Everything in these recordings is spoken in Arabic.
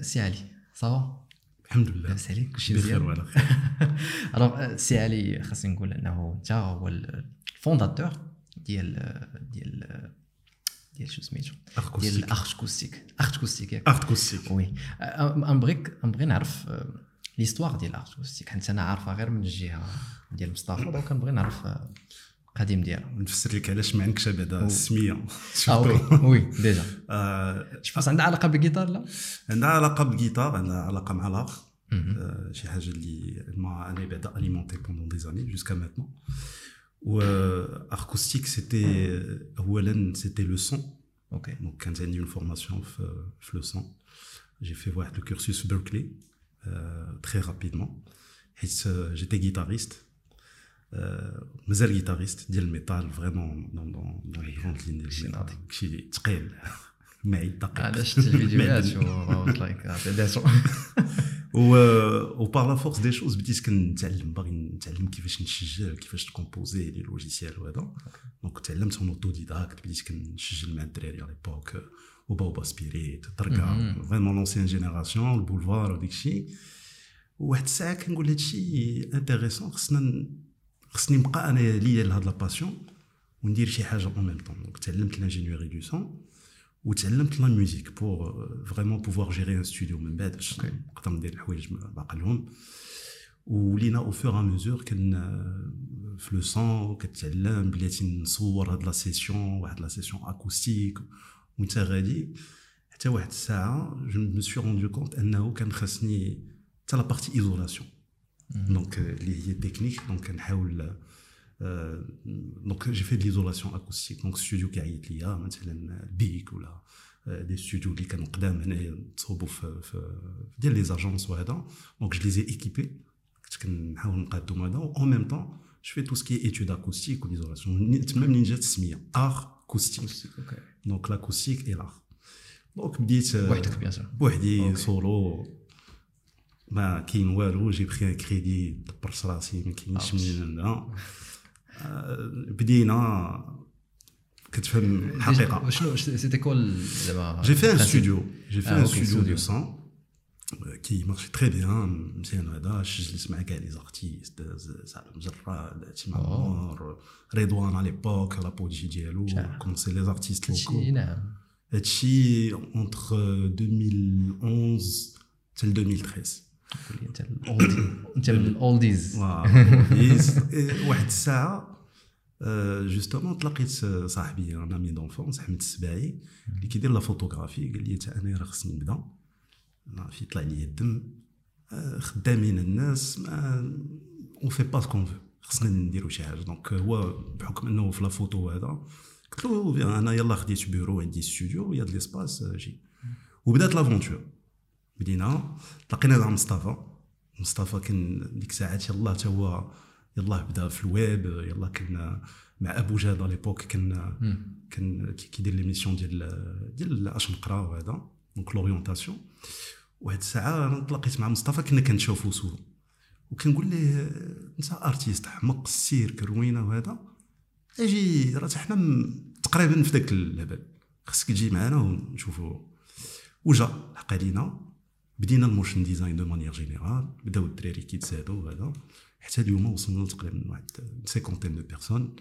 سي علي ça va؟ الحمد لله. لاباس عليك كلشي بخير مزيان. وعلى خير alors سي علي خاصني نقول أنه أنت هو ال fondateur ديال ديال ديال شو سميتو؟ ديال Art Coustic Art Coustic ياك. Art Coustic oui. نبغيك نبغي نعرف l'histoire ديال Art Coustic حيت أنا عارفها غير من الجهه ديال مصطفى donc كنبغي نعرف آه، القديم ديالها نفسر لك علاش ما عندكش بعدا أو. السميه آه surtout. OK oui déjà آه، je pense عندها علاقه بالجيتار لا عندها علاقه بالجيتار عندها علاقه مع لاغ مهم. آه، شي حاجة اللي ما أنا بعدا alimenté pendant des années jusqu'à maintenant و acoustique c'était أولا c'était le son OK donc كانت عندي une formation في في le son j'ai fait واحد le cursus في بيركلي très rapidement حيت j'étais guitariste مازال guitariste ديال ال métal vraiment dans dans dans les grandes lignes شي ناضي. شي ثقيل معيد دقيق أنا شفت الفيديوهات معدن. و like disons و و par la force des choses بديت كنتعلم باغي نتعلم كيفاش نسجل كيفاش ت composer les logiciels وهذا donc تعلمت en autodidacte بديت كنسجل مع الدراري à l'époque هوبا هوبا سبيريت دركا مهم. vraiment l'ancienne génération البولفار وديك الشيء وواحد الساعة كنقول هادشي intéressant خصنا ن- خصني نبقى أنا ليا لهاد la passion وندير شي حاجة en même temps donc تعلمت l'ingénierie du son وتعلمت la musique pour vraiment pouvoir gérer un studio من بعد باش. نقدر ندير الحوايج بعقلهم ولينا au fur et à mesure qu'on fait le son كتعلم بلاتي نصور هاد la session واحد la session acoustique وانت غادي حتى واحد الساعة je me suis rendu compte أنه كان خاصني حتى la partie isolation donc اللي هي technique donc كنحاول آه، donc j'ai fait de l'isolation acoustique donc ستوديو كيعيط ليا مثلا بيك ولا آه، des studios اللي كانوا قدام هنايا تصوبوا في, في ديال les agences وهذا donc je les ai équipés كنت كنحاول نقادهم هذا و en même temps je fais tout ce qui est études acoustiques et l'isolation تما منين جات السميه Art Coustic OK donc l'acoustique et l'art donc بديت آه، وحدك bien sûr بوحدي OK. solo ما كاين والو j'ai pris un crédit دبرت راسي ما كاينش OK. منين نبدا آه، بدينا كتفهم الحقيقة شنو c'était cool زعما j'ai fait un principe. studio j'ai fait آه، un OK، studio studio. de son qui marchait très bien مزيان هذا جلست مع كاع les artistes سالم جراد تيمامور رضوان à l'époque l'apogée ديالو شاع. كونسي les artistes locaux هادشي نعم هادشي entre 2011 حتى ل 2013 قول لي انت انت من ال oldies. واحد الساعة justement تلاقيت صاحبي un ami d'enfance أحمد السباعي اللي كيدير la photographie قال لي تا أنا راه خصني نبدأ. في طلع لي الدم. آه، خدامين الناس ما on fait pas ce qu'on خصنا نديرو شي حاجة. donc هو بحكم إنه في la photo هذا قلت له "bien، أنا يلا خديت بيرو عندي ستوديو و y a de l'espace آه، j'ai. وبدأت l'aventure بدينا تلاقينا مع مصطفى. مصطفى كان ديك الساعات يلاه تا هو يلاه بدا في الويب يلاه كنا مع أبو جاد l'époque كان كان كي- كيدير l'émission ديال ديال اش نقرا وهذا donc l'orientation واحد الساعة أنا تلاقيت مع مصطفى كنا كنشوفو سوا وكنقول ليه انت artiste حمق السير كروينة وهذا أجي راه حنا تقريبا في ذاك اللعبه خصك تجي معنا ونشوفو. وجا لحق علينا بدينا ال motion design de manière générale بداو الدراري كيتساعدوا وهذا حتى اليوم وصلنا تقريبا واحد cinquantaine de personnes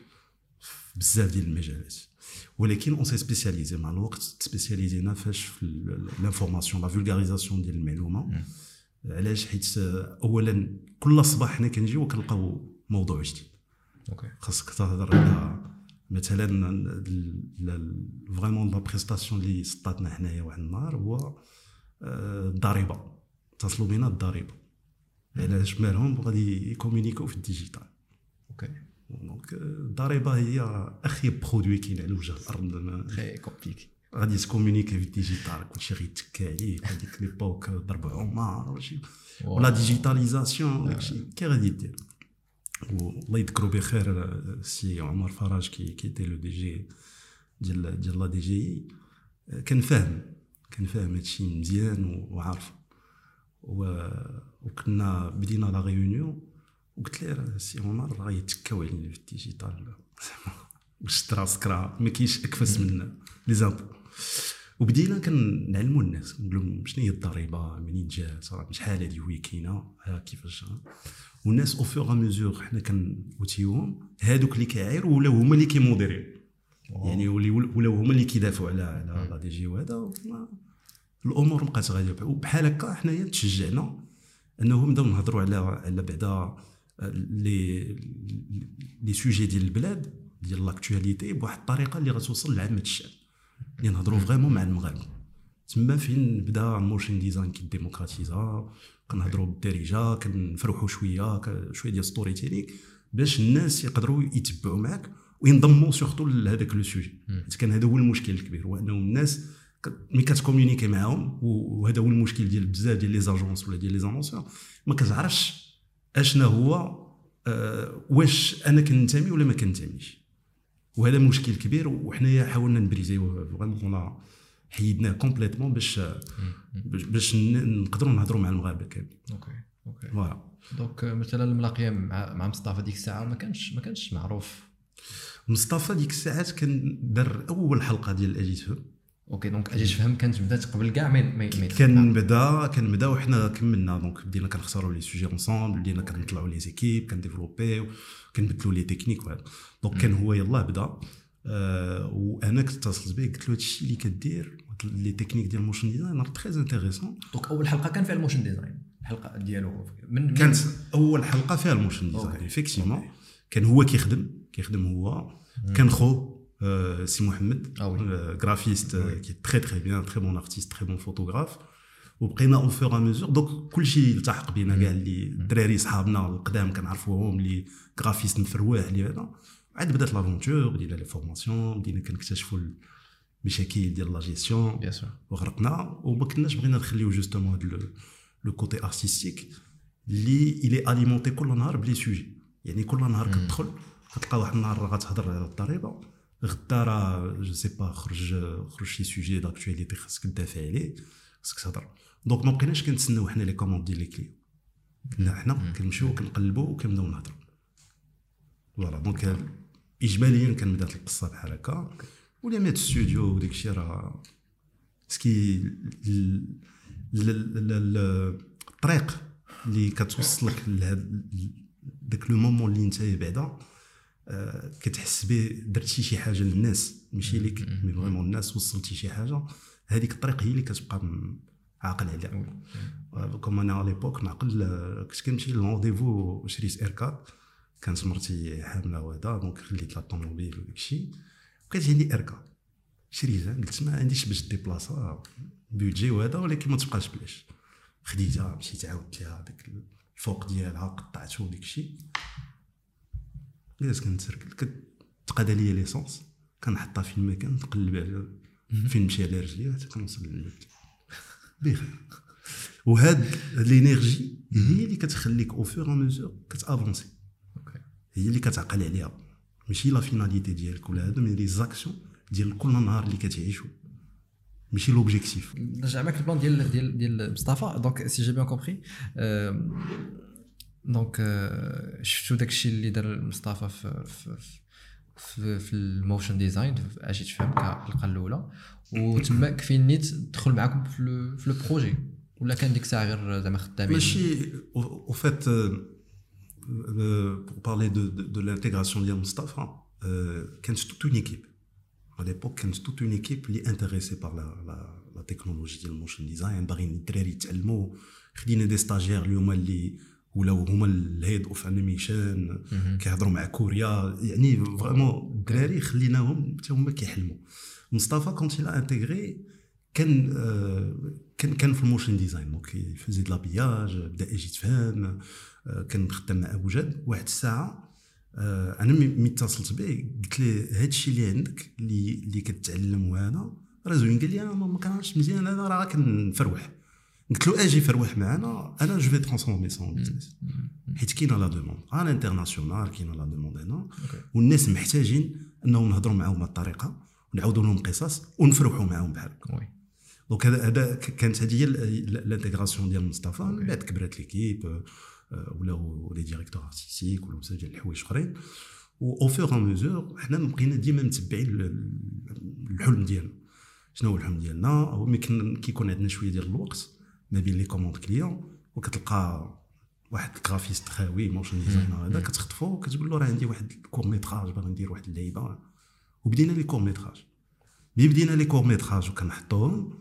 بزاف ديال المجالات. ولكن on s'est spécialisé مع الوقت سبيسياليزينا فاش في l'information la vulgarisation ديال المعلومة. علاش؟ حيت اولا كل صباح حنا كنجيو وكنلقاو موضوع جديد. OK خاصك تهضر على مثلا vraiment la prestation اللي سطاتنا حنايا واحد النهار هو الضريبة اتصلوا بينا الضريبة. علاش؟ مالهم؟ غادي يكومونيكو في ال digital. OK donc الضريبة هي اخيب produit كاين على وجه الأرض. très compliqué غادي تكومونيكي في ال digital. كلشي غيتكا عليك هذيك l'époque ضرب عمر وشي ولا digitalisation داكشي. كي غادي دير والله يذكرو بخير السي عمر فرج كي qui était le DG ديال ديال la DGI كان فاهم. كان فاهم هادشي مزيان وعارف و... وكنا بدينا la réunion وقلت ليه راه السي عمر راه يتكاو علينا في ال digital. زعما وشت راسك راه ما كاينش أكفس من les impôts. وبدينا كنعلموا الناس كنقول لهم شنو هي الضريبة منين جات راه شحال هذه وهي كاينة ها كيفاش والناس au fur et à mesure حنا كنوتيوهم هادوك اللي كيعايروا ولاو هما اللي كيموديريو. يعني ولاو هما اللي كيدافعوا على على la DGI وهذا الأمور بقات غاديه وبحال هكا حنايا تشجعنا انه نبداو نهضروا على على بعدا لي لي سوجي ديال البلاد ديال l'actualité بواحد الطريقة اللي غتوصل لعامة الشعب. اللي نهضروا vraiment مع المغاربة. تما فين بدا ال motion design كيديموكراتيزا كنهضروا بالدارجة كنفرحوا شوية شوية ديال storytelling باش الناس يقدروا يتبعوا معك وينضموا surtout لهذاك le sujet حيت كان هذا هو المشكل الكبير هو أنه الناس ملي كتكومونيكي معاهم وهذا هو المشكل ديال بزاف ديال les agences ولا ديال les annonceurs ما كتعرفش أشنا هو آه واش أنا كننتمي ولا ما كننتميش. وهذا مشكل كبير وحنايا حاولنا نبريزيو vraiment حيدناه complètement باش باش نقدروا نهضروا مع المغاربة كاملين OK OK voilà donc مثلا الملاقية مع مع مصطفى ديك الساعة ما كانش ما كانش معروف مصطفى ديك الساعات كان دار أول حلقة ديال أجي تفهم OK donc أجي تفهم كانت بدات قبل كاع ما كان بدا كان بدا وحنا كملنا. donc بدينا كنختاروا les sujets ensemble بدينا كنطلعوا les équipes كنديفلوبيو كنبدلوا les techniques وهذا. donc كان هو يلاه بدا. آه وأنا كنت اتصلت به قلت له هادشي اللي كدير les techniques ديال ال motion design راه très intéressant donc أول حلقة كان فيها ال motion design الحلقة ديالو. من كانت أول حلقة فيها ال motion design effectivement كان هو كيخدم كيخدم هو. كان خو سي محمد graphiste كي très très bien très bon artiste très bon photographe وبقينا au fur et à mesure donc كلشي التحق بينا. كاع اللي الدراري صحابنا القدام كنعرفوهم اللي graphiste مفروح اللي هذا. عاد بدات l'aventure بدينا les formations بدينا كنكتشفوا المشاكل ديال لا جيستيون وغرقنا. وما كناش بغينا نخليو justement هذا le côté artistique اللي il est alimenté كل نهار ب les sujets يعني كل نهار كتدخل كتلقى واحد النهار غتهضر على الضريبه غدا راه je sais pas خرج خرج شي sujet d'actualité خاصك تدافع عليه خاصك تهضر. donc ما بقيناش كنتسناو حنا les commandes ديال les clients كنا حنا كنمشيو كنقلبوا وكنبداو نهضروا voilà donc اجماليا كان بدات القصة بحال هكا. ولا مات ستوديو وداك الشيء راه ce qui الطريق اللي كتوصلك لهذاك le moment اللي انت بعدا آه، كتحس به درتي شي حاجة للناس. ماشي ليك mais vraiment الناس وصلتي شي حاجة. هذيك الطريق هي اللي كتبقى عاقل عليها. comme أنا على l'époque نعقل آه، كنت كنمشي لل rendez-vous شريت إيركاد. كانت مرتي حاملة وهذا donc خليت l'automobile وداك الشيء. وكانت عندي إيركاد. شريتها قلت ما عنديش باش ديبلاصا بيدجي وهذا ولكن ما تبقاش بلاش. خديتها مشيت عاودت لها داك الفوق ديالها قطعته وداك الشيء جالس كنتسركل كتقاد ليا l'essence كنحطها في المكان نقلب على فين نمشي على رجلي حتى كنوصل للبيت بخير. وهاد l'énergie هي اللي كتخليك au fur et à mesure كتأفونسي. هي اللي كتعقل عليها. ماشي la finalité ديالك ولا هذا mais les actions ديال كل نهار اللي كتعيشو. ماشي l'objectif نرجع معك ال plan ديال ديال ديال مصطفى donc si j'ai bien compris donc شفتوا داك الشيء اللي دار مصطفى في في في, في ال motion design أجي تفهم كالحلقه الاولى وتما كفين نيت دخل معاكم في في le projet ولا كان ديك الساعة غير زعما خدامين ماشي au fait pour parler de, de, de l'intégration ديال مصطفى كانت toute une équipe. À l'époque كانت toute une équipe اللي intéressée par la, la, la technologie ديال ال motion design باغيين الدراري يتعلموا خدينا des stagiaires اليوم اللي ولاو هما ال head of animation كيهضروا مع كوريا يعني vraiment الدراري خليناهم حتى هما كيحلموا مصطفى quand il a intégré كان كان كان في ال motion design donc faisait de l'habillage بدا يجي تفهم كان خدام مع ابو جاد واحد الساعة أنا ملي اتصلت به قلت له هادشي اللي عندك اللي اللي كتعلم وهذا راه زوين. قال لي أنا ما كنعرفش مزيان. أنا راه كنفروح قلت له إجي فروح معنا أنا je vais transformer ça en business حيت كاينة la demande على ال international كاينة la demande هنا. والناس محتاجين أنهم نهضروا معاهم بهذه الطريقة ونعاودوا لهم قصص ونفرحوا معاهم بحال هكا. donc هذا هذا كانت هذه هي ال intégration ديال مصطفى. من بعد كبرت l'équipe ولاو les directeurs artistiques ولا ديال الحوايج اخرين و au fur et à mesure حنا بقينا ديما متبعين الحلم ديالنا. شنو هو الحلم ديالنا؟ هو كيكون عندنا شوية ديال الوقت ما بين les commandes clients وكتلقى واحد ال graphiste خاوي motion designer هذا كتخطفو وكتقول له راه عندي واحد ال court-métrage باغي ندير واحد اللعيبة. وبدينا les courts-métrages ملي بدينا les courts-métrages وكنحطوهم.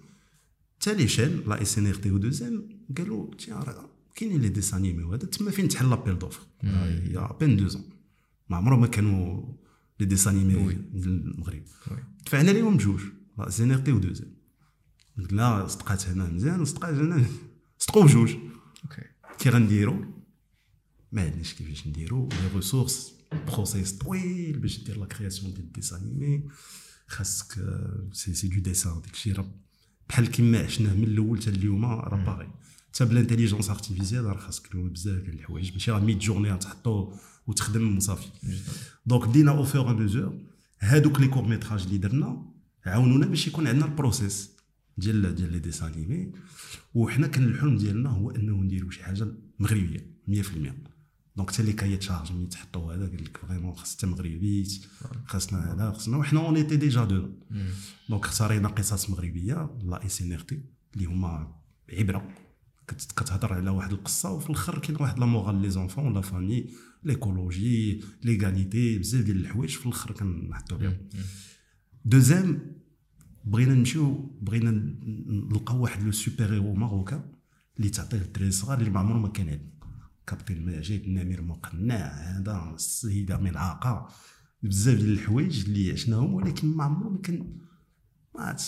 حتى les chaînes la SNRT و 2M قالوا تيا راه كاينين les dessins animés وهذا تما فين تحل l'appel d'offres؟ il y a bien deux ans ما عمرهم ما كانوا les dessins animés ديال المغرب دفعنا لهم بجوج la SNRT و 2M قلنا صدقات هنا مزيان وصدقات هنا صدقوا بجوج. okay كي غنديرو ما عندناش كيفاش نديرو. les ressources process طويل باش دير la création ديال dessins animés خاصك c'est c'est du dessin داكشي راه بحال كيما عشناه من الأول حتى اليوم راه باغي. حتى بال intelligence artificielle راه خاصك بزاف ديال الحوايج. ماشي راه Midjourney تحطو وتخدم وصافي donc بدينا au fur et à mesure هادوك les courts-métrages اللي درنا عاونونا باش يكون عندنا ال process ديال ديال les dessins animés وحنا كان الحلم ديالنا هو أنه نديرو شي حاجة مغربية 100% donc حتى les cahiers de charges ملي تحطوا هذا قال لك vraiment خاص حتى مغربي خاصنا هذا. خاصنا وحنا on était déjà dedans اختارينا قصص مغربية la SNRT اللي هما عبرة. كتهضر على واحد القصة وفي الآخر كاين واحد la morale les enfants la famille l'écologie l'égalité بزاف ديال الحوايج في الآخر كنحطوا بهم. 2M بغينا نمشيو بغينا نلقاو واحد le super-héros marocain اللي تعطيه الدراري الصغار اللي ما عمره ما كان عندنا كابتن ماجد النمر المقنع هذا السيدة ملعقة بزاف ديال الحوايج اللي عشناهم ولكن ما عمره ما كان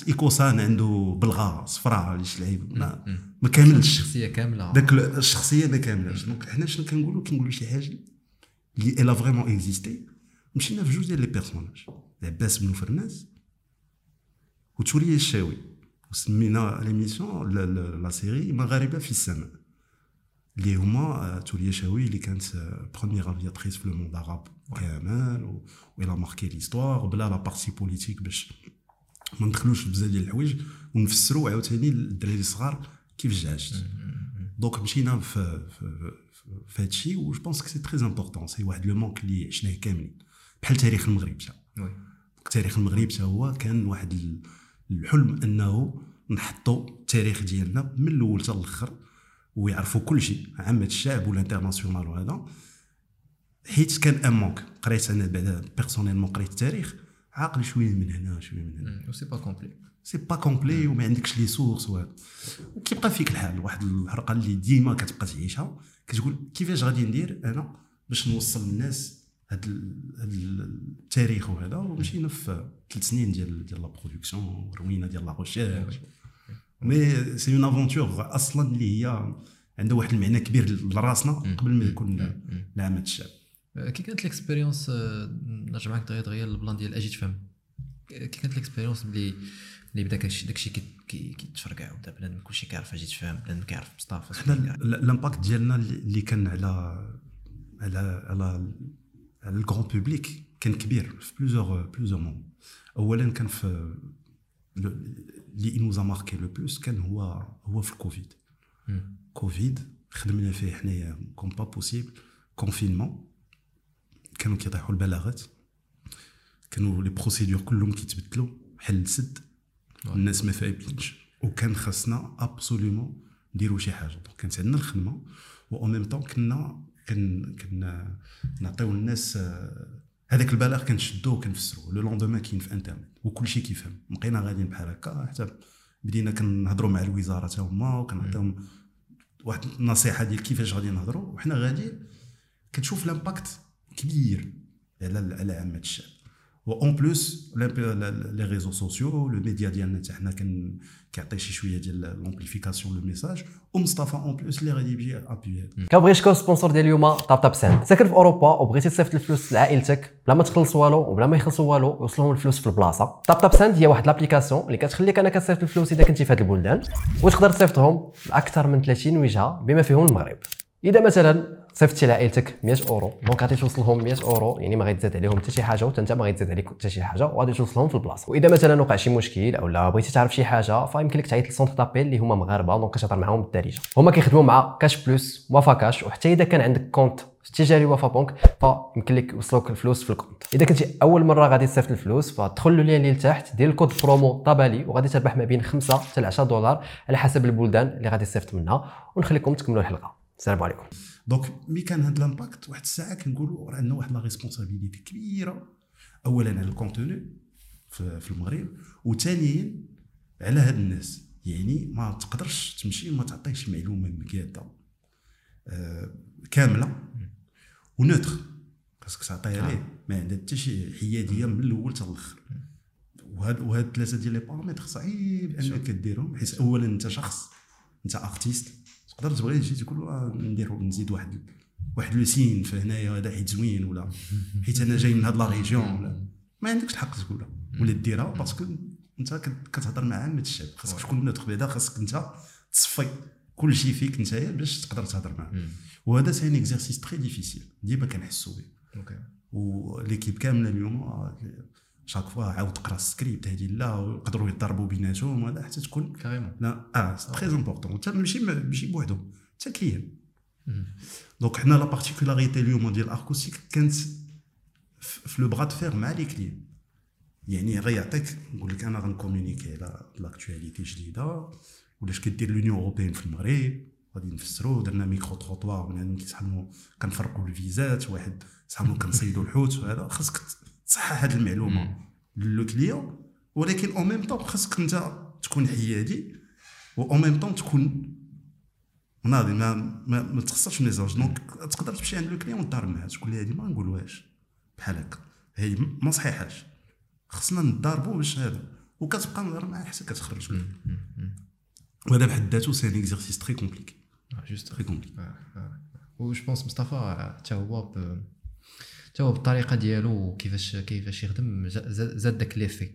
إيكوسان عنده بلغة صفراء اللي لعيب؟ ما, ما كاملش. الشخصية كاملة. داك الشخصية ما كاملاش donc حنا شنو كنقولوا؟ كنقولوا شي حاجة اللي elle a vraiment existé مشينا في جوج ديال les personnages عباس بن فرناس وثريا الشاوي. وسمينا l'émission la série مغاربه في السماء اللي هما ثريا شاوي اللي كانت première aviatrice في le monde arabe كامل و elle a marqué l'histoire بلا la partie politique باش ما ندخلوش بزاف ديال الحوايج ونفسروا عاوتاني للدراري الصغار كيف عاشت donc مشينا في في هادشي و je pense que c'est très important c'est واحد le manque اللي عشناه كاملين. بحال تاريخ المغرب حتى تاريخ المغرب حتى هو كان واحد الحلم أنه نحطوا التاريخ ديالنا من الأول حتى الأخر ويعرفوا كل شيء عامة الشعب وال international وهذا حيت كان un manque قريت أنا بعدا personnellement قريت التاريخ. عاقل شوية من هنا شوية من هنا. c'est pas complet. c'est pas complet وما عندكش les sources وهذا وكيبقى فيك الحال واحد الحرقه اللي ديما كتبقى تعيشها كتقول كيفاش غادي ندير أنا باش نوصل للناس هذا التاريخ وهذا ومشينا في ثلاث سنين ديال ديال la production روينا ديال la recherche mais c'est une aventure أصلا اللي هي عندها واحد المعنى كبير لراسنا قبل ما يكون لعامة الشعب كي كانت l'expérience نرجع معاك دغيا دغيا ال plan ديال أجي تفهم كي كانت l'expérience اللي اللي بدا داكشي كيتفرقع وبدا بنادم كلشي كيعرف أجي تفهم بنادم كيعرف مصطفى حنا ال impact ديالنا اللي كان على على على على ال grand public كان كبير في plusieurs plusieurs moments اولا كان في اللي nous a marqué le plus كان هو هو في الكوفيد كوفيد خدمنا فيه حنايا comme pas possible confinement كانوا كيطيحوا البلاغات. كانوا les procédures كلهم كيتبدلوا حل سد الناس ما فاهمينش وكان خاصنا absolument نديروا شي حاجة. donc كانت عندنا الخدمة. و même temps كنا كن كن نعطيو الناس هذاك البلاغ كنشدوه كنفسروه le lendemain كاين في انترنت وكل شيء كيفهم. بقينا غاديين بحال هكا. حتى بدينا كنهضروا مع الوزارة حتى هما. وكنعطيهم واحد النصيحة ديال كيفاش غادي نهضروا. وحنا غاديين كتشوف l'impact كبير على على عامه الشعب en plus les réseaux sociaux le média ديالنا حتى حنا كيعطي شي شوية ديال l'amplification le message ومصطفى en plus اللي غادي يجي ابيي كنبغي نشكر sponsor ديال اليوم Taptap Send ساكن في اوروبا وبغيتي تصيفط الفلوس لعائلتك بلا ما تخلص والو وبلا ما يخلصوا والو يوصلهم الفلوس في البلاصه Taptap Send هي واحد l'application اللي كتخليك أنا كتصيفط الفلوس اذا كنتي في هذه البلدان وتقدر تصيفطهم لاكثر من 30 وجهه بما فيهم المغرب اذا مثلا صيفطتي لعائلتك 100 أورو. donc غادي توصلهم 100 أورو. يعني ما غيتزاد عليهم حتى شي حاجة وحتى انت ما غيتزاد عليك حتى شي حاجة وغادي توصلهم في البلاصة. وإذا مثلا وقع شي مشكل أو لا بغيتي تعرف شي حاجة فيمكن لك تعيط لل centre d'appel اللي هما مغاربة donc كتهضر معاهم بالدارجة. هما كيخدموا مع Cash Plus Wafacash وحتى إذا كان عندك compte Attijariwafa Bank فيمكن لك يوصلوك الفلوس في ال compte. إذا كنتي أول مرة غادي تصيفط الفلوس فدخل ال lien اللي لتحت دير ال code promo طبالي وغادي تربح ما بين 5 حتى ل 10 دولار على حسب البلدان اللي غادي تصيفط منها ونخليكم تكملوا الحلقة. السلام عليكم. donc mais كان هذا ال impact واحد الساعة كنقولوا راه عندنا واحد la responsabilité كبيره اولا على ال contenu في, المغرب وثانيا على هاد الناس يعني ما تقدرش تمشي ما تعطيش معلومه مقاده آه كامله و neutre خاصك تعطيها ليه ما عندها حتى شي حياديه من الأول حتى الآخر وهاد وهاد الثلاثه ديال les paramètres صعيب انك ديرهم حيت اولا انت شخص انت artiste تقدر تبغي تجي تقول آه ندير نزيد واحد واحد la scène في هنايا هذا حيت زوين ولا؟ حيت أنا جاي من هاد la région ولا؟ ما عندكش الحق تقولها ولا ديرها parce que انت كتهضر مع عامه الشعب خاصك تكون neutre بعدا خاصك انت تصفي كل شيء فيك نتايا باش تقدر تهضر معاه. وهذا c'est un exercice très difficile ديما كنحسوا به OK. و l'équipe كاملة اليوم chaque fois عاود تقرا السكريبت هذه لا ويقدروا يضربوا بيناتهم وهذا حتى تكون carrément لا آه c'est très important حتى ماشي ماشي بوحدهم حتى client donc حنا la particularité اليوم ديال اركوستيك كانت في le bras de fer مع les clients يعني غيعطيك نقول لك أنا غنكومونيكي على l'actualité جديدة ولاش كدير l'Union européenne في المغرب غادي نفسروا درنا micro-trottoir بنادم كيسحبوا كنفرقوا الفيزات واحد سحبوا كنصيدوا الحوت وهذا خاصك تصحح هذه المعلومة. le client ولكن au même temps خاصك انت تكون حيادي و au même temps تكون ناضي ما ما, ما تخسرش ميزاج donc تقدر تمشي عند le client وتضارب معاه تقول لي هذه ما نقولوهاش. بحال هكا. هي ما صحيحاش. خصنا نضاربوا باش هذا. وكتبقى نهضر معاه حتى كتخرج. وهذا بحد ذاته c'est un exercice très compliqué juste très compliqué et je pense مصطفى حتى هو حتى هو بالطريقة ديالو وكيفاش كيفاش يخدم زاد داك l'effet.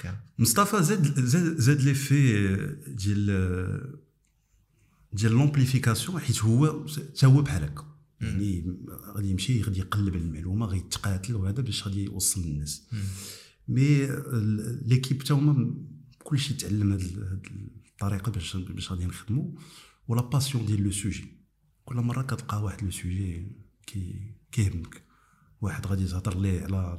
كامل مصطفى زاد زاد زاد l'effet ديال ديال l'amplification حيت هو حتى هو بحال هكا. يعني غادي يمشي غادي يقلب المعلومة غيتقاتل وهذا باش غادي يوصل للناس. mais l'équipe حتى هما كلشي تعلم هذه الطريقة باش باش غادي نخدموا و la passion ديال le sujet كل مرة كتلقى واحد le sujet كي كيهمك. واحد غادي تهضر ليه على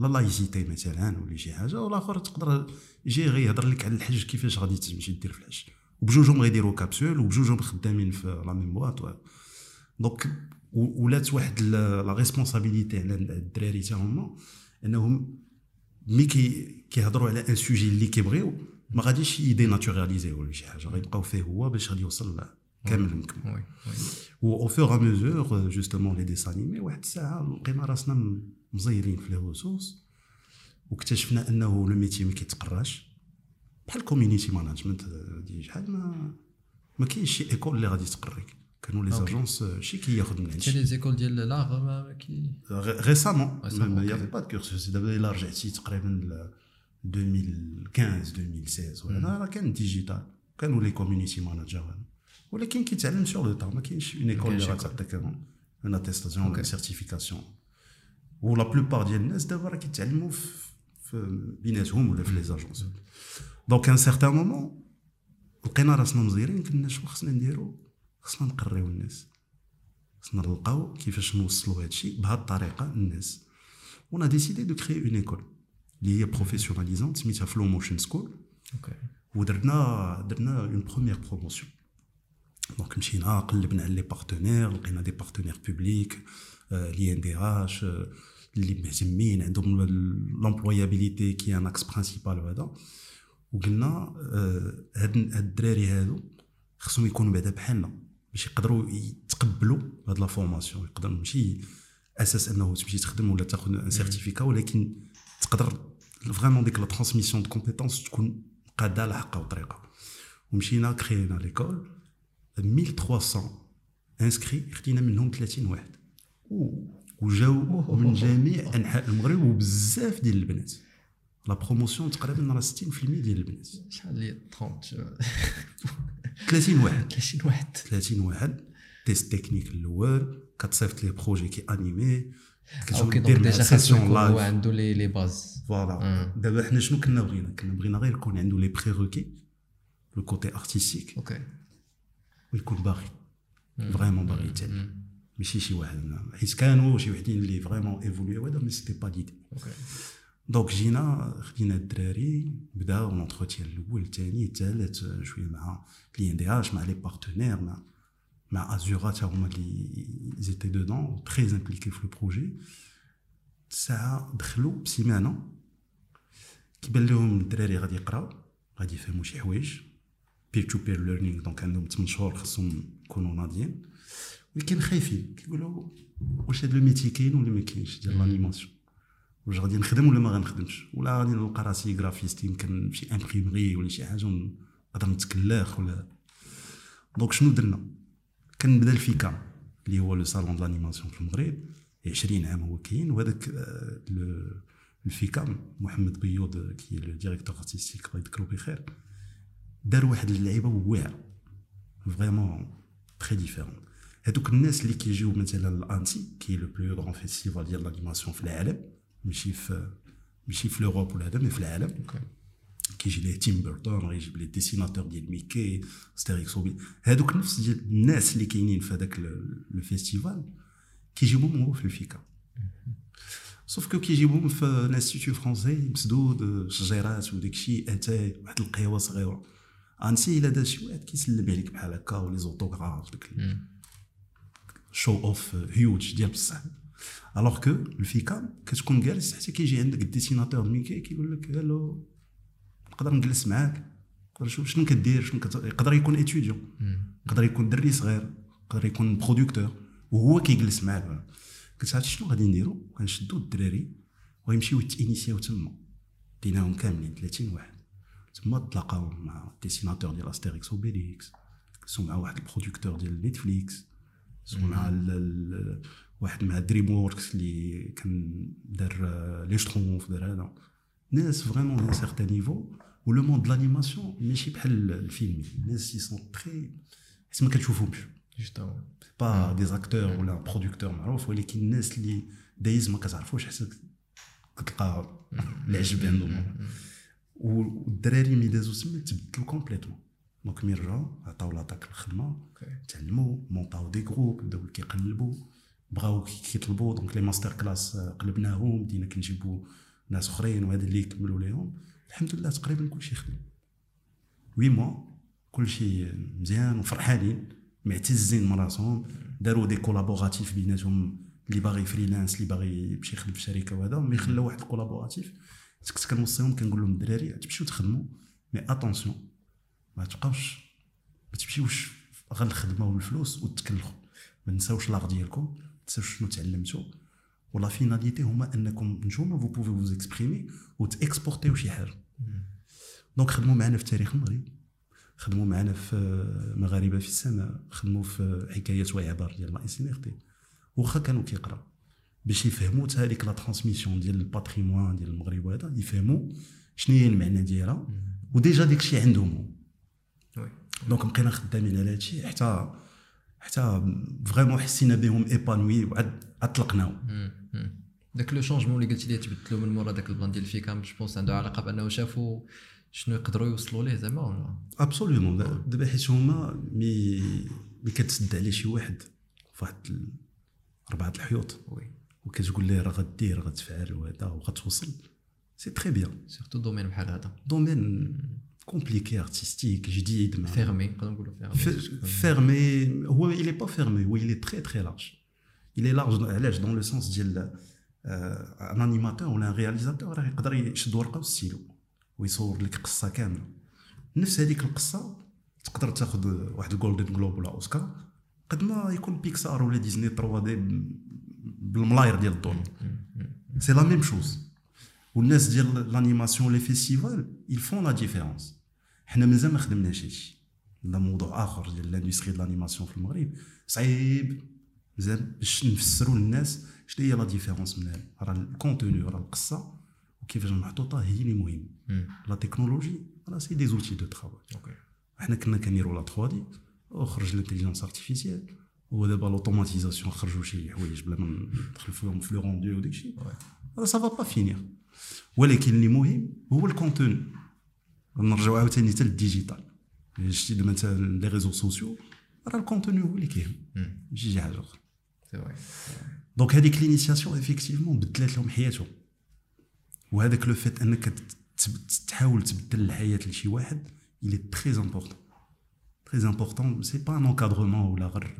la laïcité مثلا ولا شي حاجة والآخر تقدر يجي يهضر لك على الحج كيفاش غادي تمشي دير في الحج. وبجوجهم غيديروا كابسول وبجوجهم خدامين في la même boîte donc ولات واحد la responsabilité على الدراري تا هما أنهم mais كي كيهضروا على un sujet اللي كيبغيو ما غاديش يدي naturaliser ولا شي حاجة غيبقاو فيه هو باش غادي يوصل كامل مكمل oui و au fur et à mesure justement les dessins animés واحد الساعة لقينا راسنا مزيرين في les ressources واكتشفنا انه le métier ما كيتقراش بحال community management دي شحال ما ما كاينش شي école اللي غادي تقريك كانوا les agences شي كياخذ من حتى عندك les écoles ديال l'art ما كي récemment Récemment, ما ok. y avait pas de cursus دابا الا رجعتي تقريبا ل 2015 2016 ولا راه كان digital كانوا les community managers ولكن كيتعلم sur le tas ما كاينش une école اللي كاينش غتعطيك une attestation Ok. une certification و la plupart ديال الناس دابا راه كيتعلموا في في بيناتهم ولا في les agences donc un certain moment لقينا راسنا مزيرين كنا شنو خصنا نديرو؟ خصنا نقريو الناس. خصنا نلقاو كيفاش نوصلوا هادشي بهاد الطريقة للناس on a décidé de créer une école اللي هي professionnalisante سميتها Flow Motion School OK ودرنا درنا une première promotion donc مشينا قلبنا على les partenaires لقينا des partenaires publics l'INDH اللي مهتمين عندهم l'employabilité qui est un axe principal وهذا وقلنا آه، هاد هاد الدراري هادو خصهم يكونوا بعدا بحالنا باش يقدروا يتقبلوا هاد la formation يقدر ماشي أساس انه تمشي تخدم ولا تاخذ un certificat ولكن تقدر vraiment ديك la transmission de compétences تكون قاده على حقها وطريقه ومشينا كرينا l'école 1300 inscrits خدينا منهم 30 واحد. وجاو من جميع أنحاء المغرب وبزاف ديال البنات. la promotion تقريبا راه 60% ديال البنات. شحال لي 30 30 واحد. 30 واحد. 30 واحد. test technique الأول. كتصيفط ليه projet كي animer OK donc déjà خاصو هو عنده les les bases voilà دابا حنا شنو كنا بغينا؟ كنا بغينا غير يكون عنده les prérequis le côté artistique OK ويكون باغي vraiment باغي يتعلم ماشي شي واحد حيت كانوا شي وحدين اللي vraiment évolués هذا mais c'était pas l'idée OK donc جينا خدينا الدراري بداو l'entretien الأول الثاني الثالث شوية مع client DH مع les partenaires مع مع Azura تا هما ils étaient dedans très impliqués في ال projet ساعه دخلوا بسيمانه كيبان لهم الدراري غادي يقراو غادي يفهموا شي حوايج peer to peer learning donc عندهم 8 شهور خصهم يكونوا ناضيين ولكن خايفين كيقولوا واش هاد ال métier كاين ولا ما كاينش ديال l'animation واش غادي نخدم ولا ما غنخدمش ولا غادي نلقى راسي graphiste يمكن شي imprimerie ولا شي حاجة نقدر نتكلاخ ولا donc شنو درنا كنبدا ال FICAM اللي هو le salon de l'animation في المغرب 20 عام هو كاين وهذاك ال FICAM محمد بيوض qui est le directeur artistique الله يذكرو بخير دار واحد اللعيبة واعره vraiment très différent هذوك الناس اللي كيجيو مثلا ل Annecy qui est le plus grand festival ديال l'animation في العالم ماشي في ماشي في لوروب ولا هذا مي في العالم. أوكي كيجي ليه تيم بيرتون غيجيب ليه ديسيناتور ديال ميكي ستيريكس وبي هذوك نفس ديال الناس اللي كاينين في هذاك لو فيستيفال كيجيبوهم هو في الفيكا. سوف كو كيجيبوهم في الانستيتيو فرونسي مسدود شجيرات وداك الشيء اتاي واحد القهوة صغيرة. أنسي الا دار شي واحد كيسلم عليك بحال هكا ولي زوتوغراف داك شو اوف هيوج ديال بصح الوغ كو الفيكا كتكون جالس حتى كيجي عندك ال dessinateur Mickey كيقول لك ألو نقدر نجلس معاك نقدر نشوف شنو كدير شنو كت... يقدر يكون étudiant يقدر يكون دري صغير يقدر يكون producteur وهو كيجلس معاك. قلت عرفتي شنو غادي نديرو؟ غنشدو الدراري ويمشيو يتينيسيو تما. ديناهم كاملين 30 واحد. تما تلاقاو مع ال dessinateur ديال Astérix et Obélix soit مع واحد ال producteur ديال Netflix soit مع. واحد مع DreamWorks اللي كان دار les Schtroumpfs دار هذا. ناس vraiment un certain niveau et le monde l'animation ماشي بحال الفيلم. الناس ils sont très حيت ما كتشوفهمش. justement pas des acteurs ولا producteur معروف ولكن الناس اللي دايز ما كتعرفوش حتى كتلقى العجب عندهم. والدراري ملي دازو تما تبدلوا complètement donc ملي رجعوا عطاو l'attaque الخدمة تعلموا مونطاو des groupes بداو كيقلبوا بغاو كيطلبوا donc les master class قلبناهم بدينا كنجيبوا ناس أخرين وهذا اللي يكملوا ليهم. الحمد لله تقريبا كلشي خدم وي موا كلشي مزيان وفرحانين معتزين من راسهم. داروا des collaboratifs بيناتهم اللي باغي freelance اللي باغي يمشي يخدم في شركة وهذا mais خلاو واحد ال collaboratif كنت كنوصيهم كنقول لهم الدراري تمشيو تخدموا mais attention ما تبقاوش ما تمشيوش غير الخدمه والفلوس وتكلخوا ما نساوش l'art ديالكم ما تنساوش شنو تعلمتوا و la finalité هما انكم نتوما vous pouvez vous exprimer وتاكسبورتيو شي حاجة donc خدموا معنا في تاريخ المغرب خدموا معنا في مغاربه في السماء خدموا في حكايه وعبر ديال la SNRT واخا كانوا كيقراو باش يفهموا حتى هذيك la transmission ديال ال patrimoine ديال المغرب وهذا يفهموا شنو هي المعنى ديالها و déjà داك الشيء عندهم. donc بقينا خدامين على هادشي حتى حتى vraiment حسينا بهم épanouis وعاد أطلقناهم. داك le changement اللي قلتي لي تبدلوا من مورا داك ال plan ديال ال FICAM je pense عنده علاقة بأنه شافوا شنو يقدروا يوصلوا ليه زعما ولا؟ absolument دابا حيت هما mais mais كتسد عليه شي واحد فواحد اربعه الحيوط. Oui. وكتقول ليه راه غدير غتفعل وهذا وغتوصل. c'est très bien surtout domaine بحال هذا. domaine compliqué artistique جديد fermé نقدر نقولوا fermé fermé هو est pas fermé هو très très large. Il est large علاش؟ dans le sens ديال un animateur ولا un réalisateur راه يقدر يشد ورقة وستيلو ويصور لك قصة كاملة. نفس هذيك القصة تقدر تاخذ واحد ال Golden Globe ولا اوسكار قد ما يكون بيكسار ولا ديزني 3 دي بالملاير ديال الضوء c'est la même chose والناس ديال l'animation les festivals ils font la différence حنا مازال ما خدمناش هادشي. هذا موضوع آخر ديال l'industrie ديال l'animation في المغرب. صعيب. مزال باش نفسروا للناس شنو هي la différence من راه ال contenu راه القصة. وكيفاش محطوطه هي اللي مهم. la technologie راه c'est des outils de travail حنا كنا كنديروا la 3D وخرج l'intelligence artificielle ودابا l'automatisation خرجوا شي حوايج بلا ما ندخل فيهم في le rendu وداك الشيء هذا ça va pas finir ولكن اللي مهم هو ال contenu نرجعو عاوتاني حتى لل digital شتي مثلا les réseaux sociaux راه ال contenu هو اللي كيهم ماشي شي حاجة أخرى donc هذيك l'initiation effectivement بدلات لهم حياتهم وهذاك le fait انك تحاول تبدل الحياة لشي واحد il est très important. Très important. C'est pas un encadrement ولا غير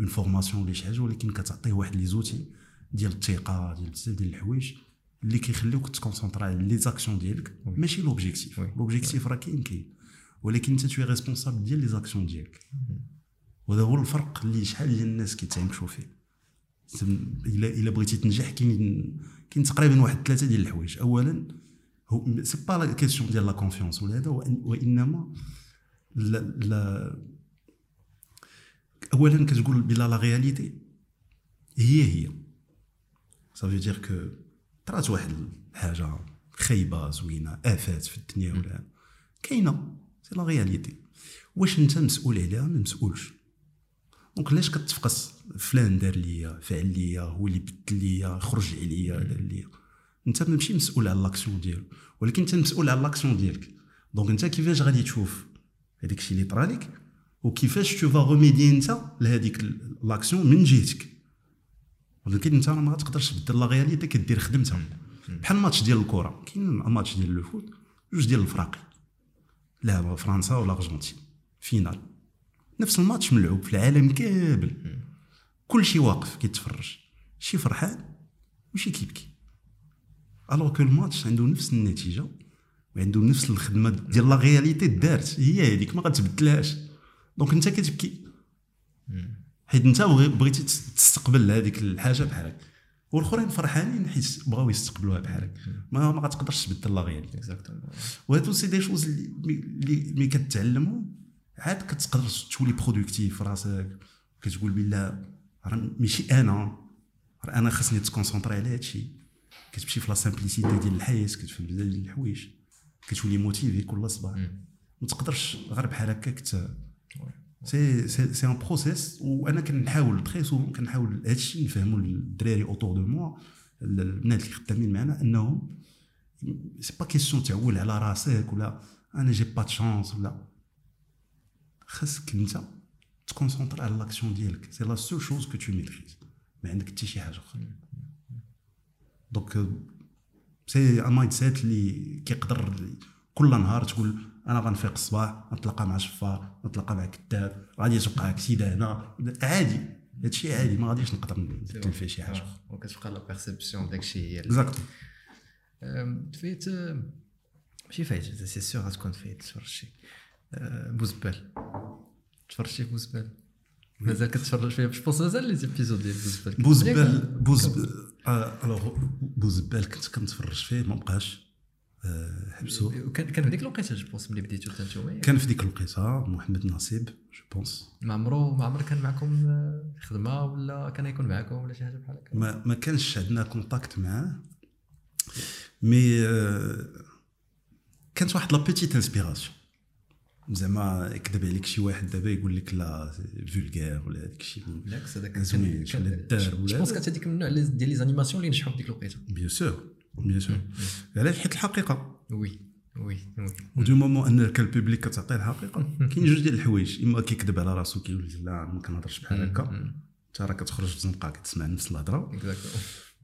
une formation ولا شي حاجة ولكن كتعطيه واحد les outils ديال الثقة ديال بزاف ديال الحوايج اللي كيخليوك تكونسونطرا على لي زاكسيون ديالك ماشي l'objectif. L'objectif راه كاين كاين. ولكن انت t'es responsable ديال les actions ديالك. وهذا هو الفرق اللي شحال ديال الناس كيتعمقوا فيه. الا إلا بغيتي تنجح كاين كاين تقريبا واحد ثلاثة ديال الحوايج. اولا هو c'est pas la question ديال la confiance ولا هذا وإنما لا لا اولا كتقول بلا la réalité. هي هي. صافي دير كو طرات واحد الحاجة خايبة زوينة آفات في الدنيا ولا كاينة. c'est la réalité واش أنت مسؤول عليها؟ ما مسؤولش. donc علاش كتفقس؟ فلان دار ليا فعل ليا هو اللي بدل ليا خرج عليا دار ليا. أنت ماشي مسؤول على l'action ديالو ولكن أنت مسؤول على l'action ديالك. donc أنت كيفاش غادي تشوف هذاك الشيء اللي طرا لك؟ وكيفاش tu vas remédier انت لهذيك l'action من جهتك. ولكن انت ما غاتقدرش تبدل la réalité كدير خدمتها بحال الماتش ديال الكره كاين الماتش ديال le foot جوج ديال الفراقي لعب فرنسا ولا الارجنتين finale نفس الماتش ملعوب في العالم كامل. كلشي واقف كيتفرج. شي فرحان وشي كيبكي. alors que ال match عنده نفس النتيجة وعنده نفس الخدمة ديال la réalité دارت. هي هذيك ما غتبدلهاش. donc انت كتبكي. حيت انت بغيتي تستقبل هذيك الحاجة بحالك. والأخرين فرحانين حيت بغاو يستقبلوها بحالك. ما ما غتقدرش تبدل la réalité وهادو c'est des choses اللي ملي كتعلمهم عاد كتقدر تولي productif في راسك. كتقول بالله راه ماشي أنا. راه أنا خاصني نتكونسونطري على هادشي. كتمشي في la simplicité ديال الحياة كتفهم بزاف ديال الحوايج. كتولي motivé كل صباح. ما تقدرش غير بحال هكاك c'est c'est c'est un process وأنا كنحاول très souvent كنحاول هادشي نفهمو للدراري autour de moi البنات اللي خدامين معنا إنهم سي با كيسيون تعول على راسك ولا أنا جي با تشانس ولا. خاصك أنت تكونسونطر على لاكسيون ديالك. سي لا سول شوز كو تو ميتريز ما عندك حتى شي حاجة أخرى. دونك سي ان مايند سيت اللي كيقدر كل نهار تقول أنا غنفيق الصباح نتلاقى مع شفار نتلاقى مع كتاب غادي توقع اكسيدا هنا عادي هادشي عادي ما غاديش نقدر نبدل فيه شي حاجة وكتبقى لا بيرسيبسيون داكشي هي. اكزاكتو فايت ماشي فايت سي سيغ غتكون فايت تفرجتي. بوزبال. تفرجتي في بوزبال مازال كتفرج فيه جو بونس مازال لي زيبيزود ديال بوزبال. بوزبال بوزبال الوغ بوزبال كنت كنتفرج فيه ما بقاش. حبسو كان كان في ديك الوقيته جو بونس ملي بديتو حتى نتوما كان في ديك الوقيته محمد نصيب je pense ما عمرو ما عمر كان معكم خدمة ولا كان يكون معكم ولا شي حاجة بحال هكا؟ ما ما كانش عندنا contact معاه. mais كانت واحد la petite inspiration زعما يكذب عليك شي واحد دابا يقول لك لا vulgaire ولا هذاك الشيء. بالعكس هذاك زوين ولا دار je pense كانت هذيك النوع ديال les animations اللي نجحوا في ديك الوقيته bien sûr bien sûr علاش حيت الحقيقة oui oui oui ودو moment انك ال public كتعطيه الحقيقة كاين جوج ديال الحوايج اما كيكذب على راسو كيقول لا ما كنهضرش بحال هكا انت راه كتخرج في الزنقه كتسمع نفس الهضره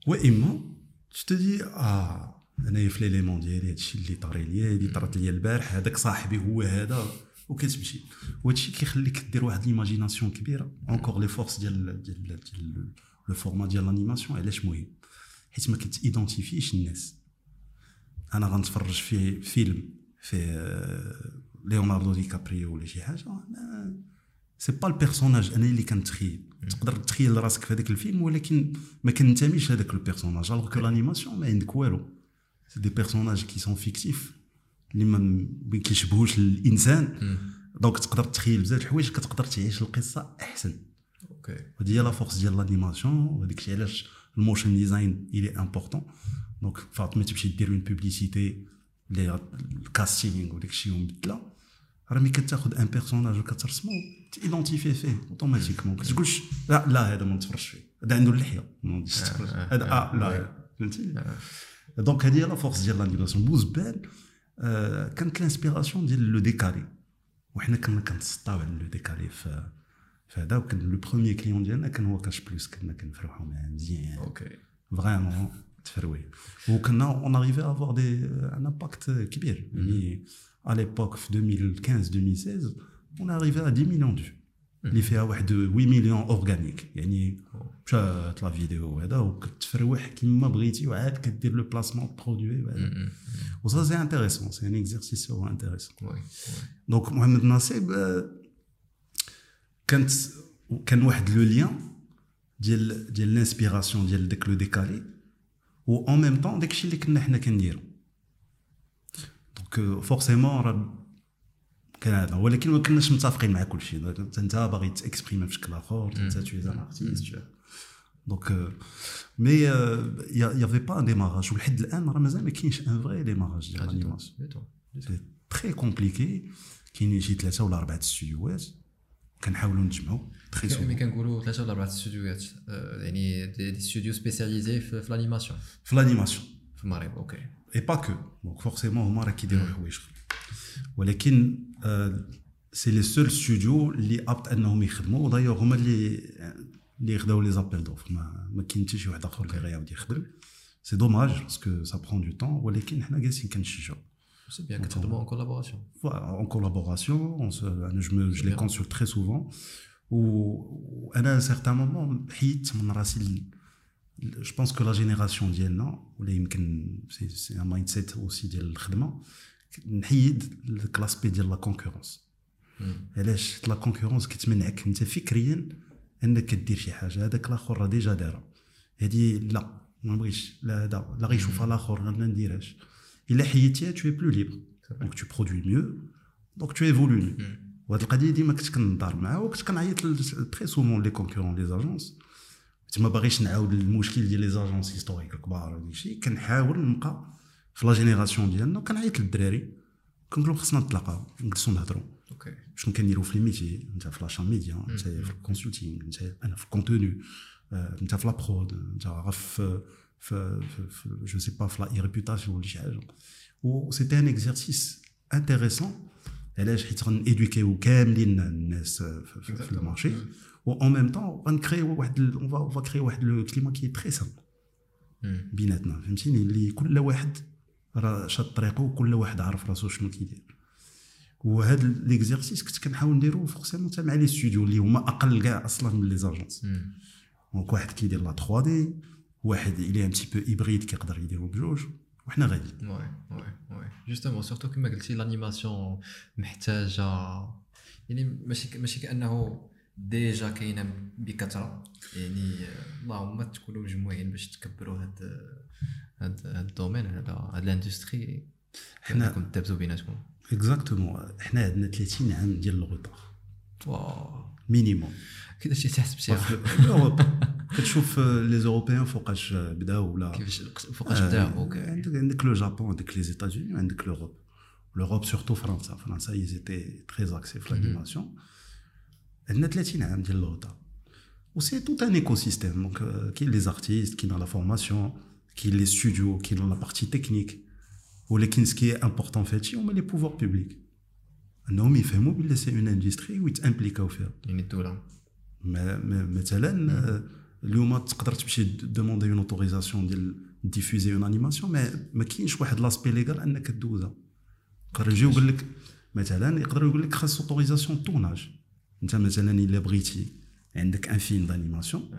واما تدي آه انايا في l'élément ديالي هادشي اللي طاري ليا هادي طرات ليا البارح هذاك صاحبي هو هذا وكتمشي وهادشي كيخليك دير واحد l'imagination كبيره encore les forces ديال ديال ديال le format ديال l'animation علاش مهم حيت ما كتيدونتيفيش الناس أنا غنتفرج في فيلم في ليوناردو دي كابريو ولا شي حاجة c'est pas ال personnage أنا اللي كنتخيل. تقدر تخيل راسك في هذاك الفيلم ولكن ما كنتميش لهذاك ال personnage alors que l'animation ما عندك والو. c'est des personnages qui sont fictifs اللي ما كيشبهوش الإنسان. donc تقدر تخيل بزاف الحوايج كتقدر تعيش القصة أحسن. OK. ودي هي la force ديال l'animation وهذاك الشيء علاش ال motion design il est important donc فاطمه تمشي دير une publicité اللي ال casting وداك الشيء ومبدله راه ملي كتاخذ un personnage وكترسمو تيدونتيفي فيه automatiquement ما كتقولش لا لا هذا ما نتفرجش فيه هذا عنده اللحيه ما نجيش نتفرج هذا آه لا فهمتي donc هذه هي la force ديال l'animation بوزبال آه، كانت ال inspiration ديال le décalé وحنا كنا كنتسطاو على le décalé في في هذا وكان le premier client ديالنا كان هو Cash Plus كنا كنفرحوا معاه مزيان. OK vraiment تفروي. وكنا on arrivait à avoir des un impact كبير. يعني à l'époque في 2015 2016 on arrivé à 10 millions de vues اللي فيها واحد 8 مليون organique يعني مشات la vidéo هذا وكتفروح كيما بغيتي وعاد كدير le placement produit وهذا و ça c'est intéressant c'est un exercice هو intéressant oui donc محمد نصيب آه، كانت كان واحد le lien ديال ديال l'inspiration ديال داك le décalé و en même temps داكشي اللي كنا حنا كنديرو. donc forcément راه كان هذا. ولكن ما كناش متفقين مع كل شيء انت باغي ت exprimer بشكل آخر انت es un artiste donc mais y avait pas un démarrage ولحد الان راه مازال ما كاينش un vrai démarrage ديال l'animation c'est très compliqué كاينين شي ثلاثة ولا اربعه استوديوهات كنحاولوا نجمعوا. très ملي souvent كنقولوا ثلاثة ولا أربعة استوديوهات آه، يعني des des studios spécialisés في في l'animation. في l'animation. في المغرب OK et pas que donc forcément هما راه كيديروا حوايج اخرين ولكن c'est les seuls studios اللي aptes انهم يخدموا ودايوغ هما اللي اللي خداو les appels d'offres ما, ما كاين حتى شي واحد اخر اللي غيعاود يخدم c'est dommage parce que ça prend du temps ولكن حنا جالسين كنشجعوا c'est bien كتخدموا en collaboration en collaboration. On se, je, me, je les bien. consulte très souvent. Ou à un certain moment, حيدت من راسي ال- ال- je pense que la génération ديالنا ولا يمكن c'est c'est un mindset aussi ديال الخدمه نحيد ديك l'aspect ديال la concurrence علاش la concurrence كتمنعك انت فكريا انك دير شي حاجة هذاك الآخر راه déjà دارها هذه لا ما بغيتش لا هذا لا غيشوفها الآخر أنا ما نديرهاش الا حيدتيها tu es plus libre donc tu produis mieux donc tu évolues وهاد القضية ديما كنت كنضار معاها وكنت كنعيط très souvent les concurrents les agences كنت ما باغيش نعاود المشكل ديال les agences historiques الكبار وداك الشيء كنحاول نبقى في la génération ديالنا وكنعيط للدراري كنقول لهم خصنا نتلاقاو نجلسوا نهضروا OK شنو كنديروا في ال métier انت في l'achat média انت في ال consulting انت أنا في ال contenu آه، انت في la prod انت راه في في في- je sais pas في la réputation ولا شي حاجة و c'était un exercice intéressant علاش حيت غن éduquer كاملين الناس في, ال marché و en même temps غن créer واحد on va va créer واحد le climat qui est très بيناتنا فهمتيني اللي كل واحد راه شاد طريقه وكل واحد عارف راسو شنو كيدير وهذا l'exercice كنت كنحاول نديرو forcément حتى مع les studios اللي هما أقل كاع أصلا من les agences donc واحد كيدير la 3D واحد إلى un petit peu hybride كيقدر يديرو بجوج وحنا غادي oui oui oui justement surtout كما قلتي l'animation محتاجة. يعني ماشي ماشي كأنه déjà كاينة بكثرة. يعني اللهم تكونوا مجموعين باش تكبروا هاد هاد هاد ال domaine هذا هاد ال industrie حنا- كنتم تدابزوا بيناتكم. exactement حنا عندنا 30 عام ديال ال retard واو. minimum كيفاش في اوروبا كتشوف les Européens فوقاش بداو ولا كيفاش فوقاش بداو؟ OK. عندك عندك le Japon عندك les États-Unis وعندك l'Europe l'Europe surtout فرنسا فرنسا ils étaient très axés في l'animation. عندنا 30 عام ديال الغوطا و c'est tout un écosystème donc كاين les artistes كاين la formation كاين les studios كاين la partie technique ولكن ce qui est important في هادشي هما les pouvoirs publics انهم يفهموا بلي c'est une industrie ويت impliquer فيها يعني الدولة ما- ما- مثلا آه، اليوم تقدر تمشي demander une autorisation ديال diffuser une animation ما ما كاينش واحد l'aspect légal انك دوزها يقدر يجي يقول لك مثلا يقدر يقول لك خاص autorisation tournage. انت مثلا إلا بغيتي عندك un film d'animation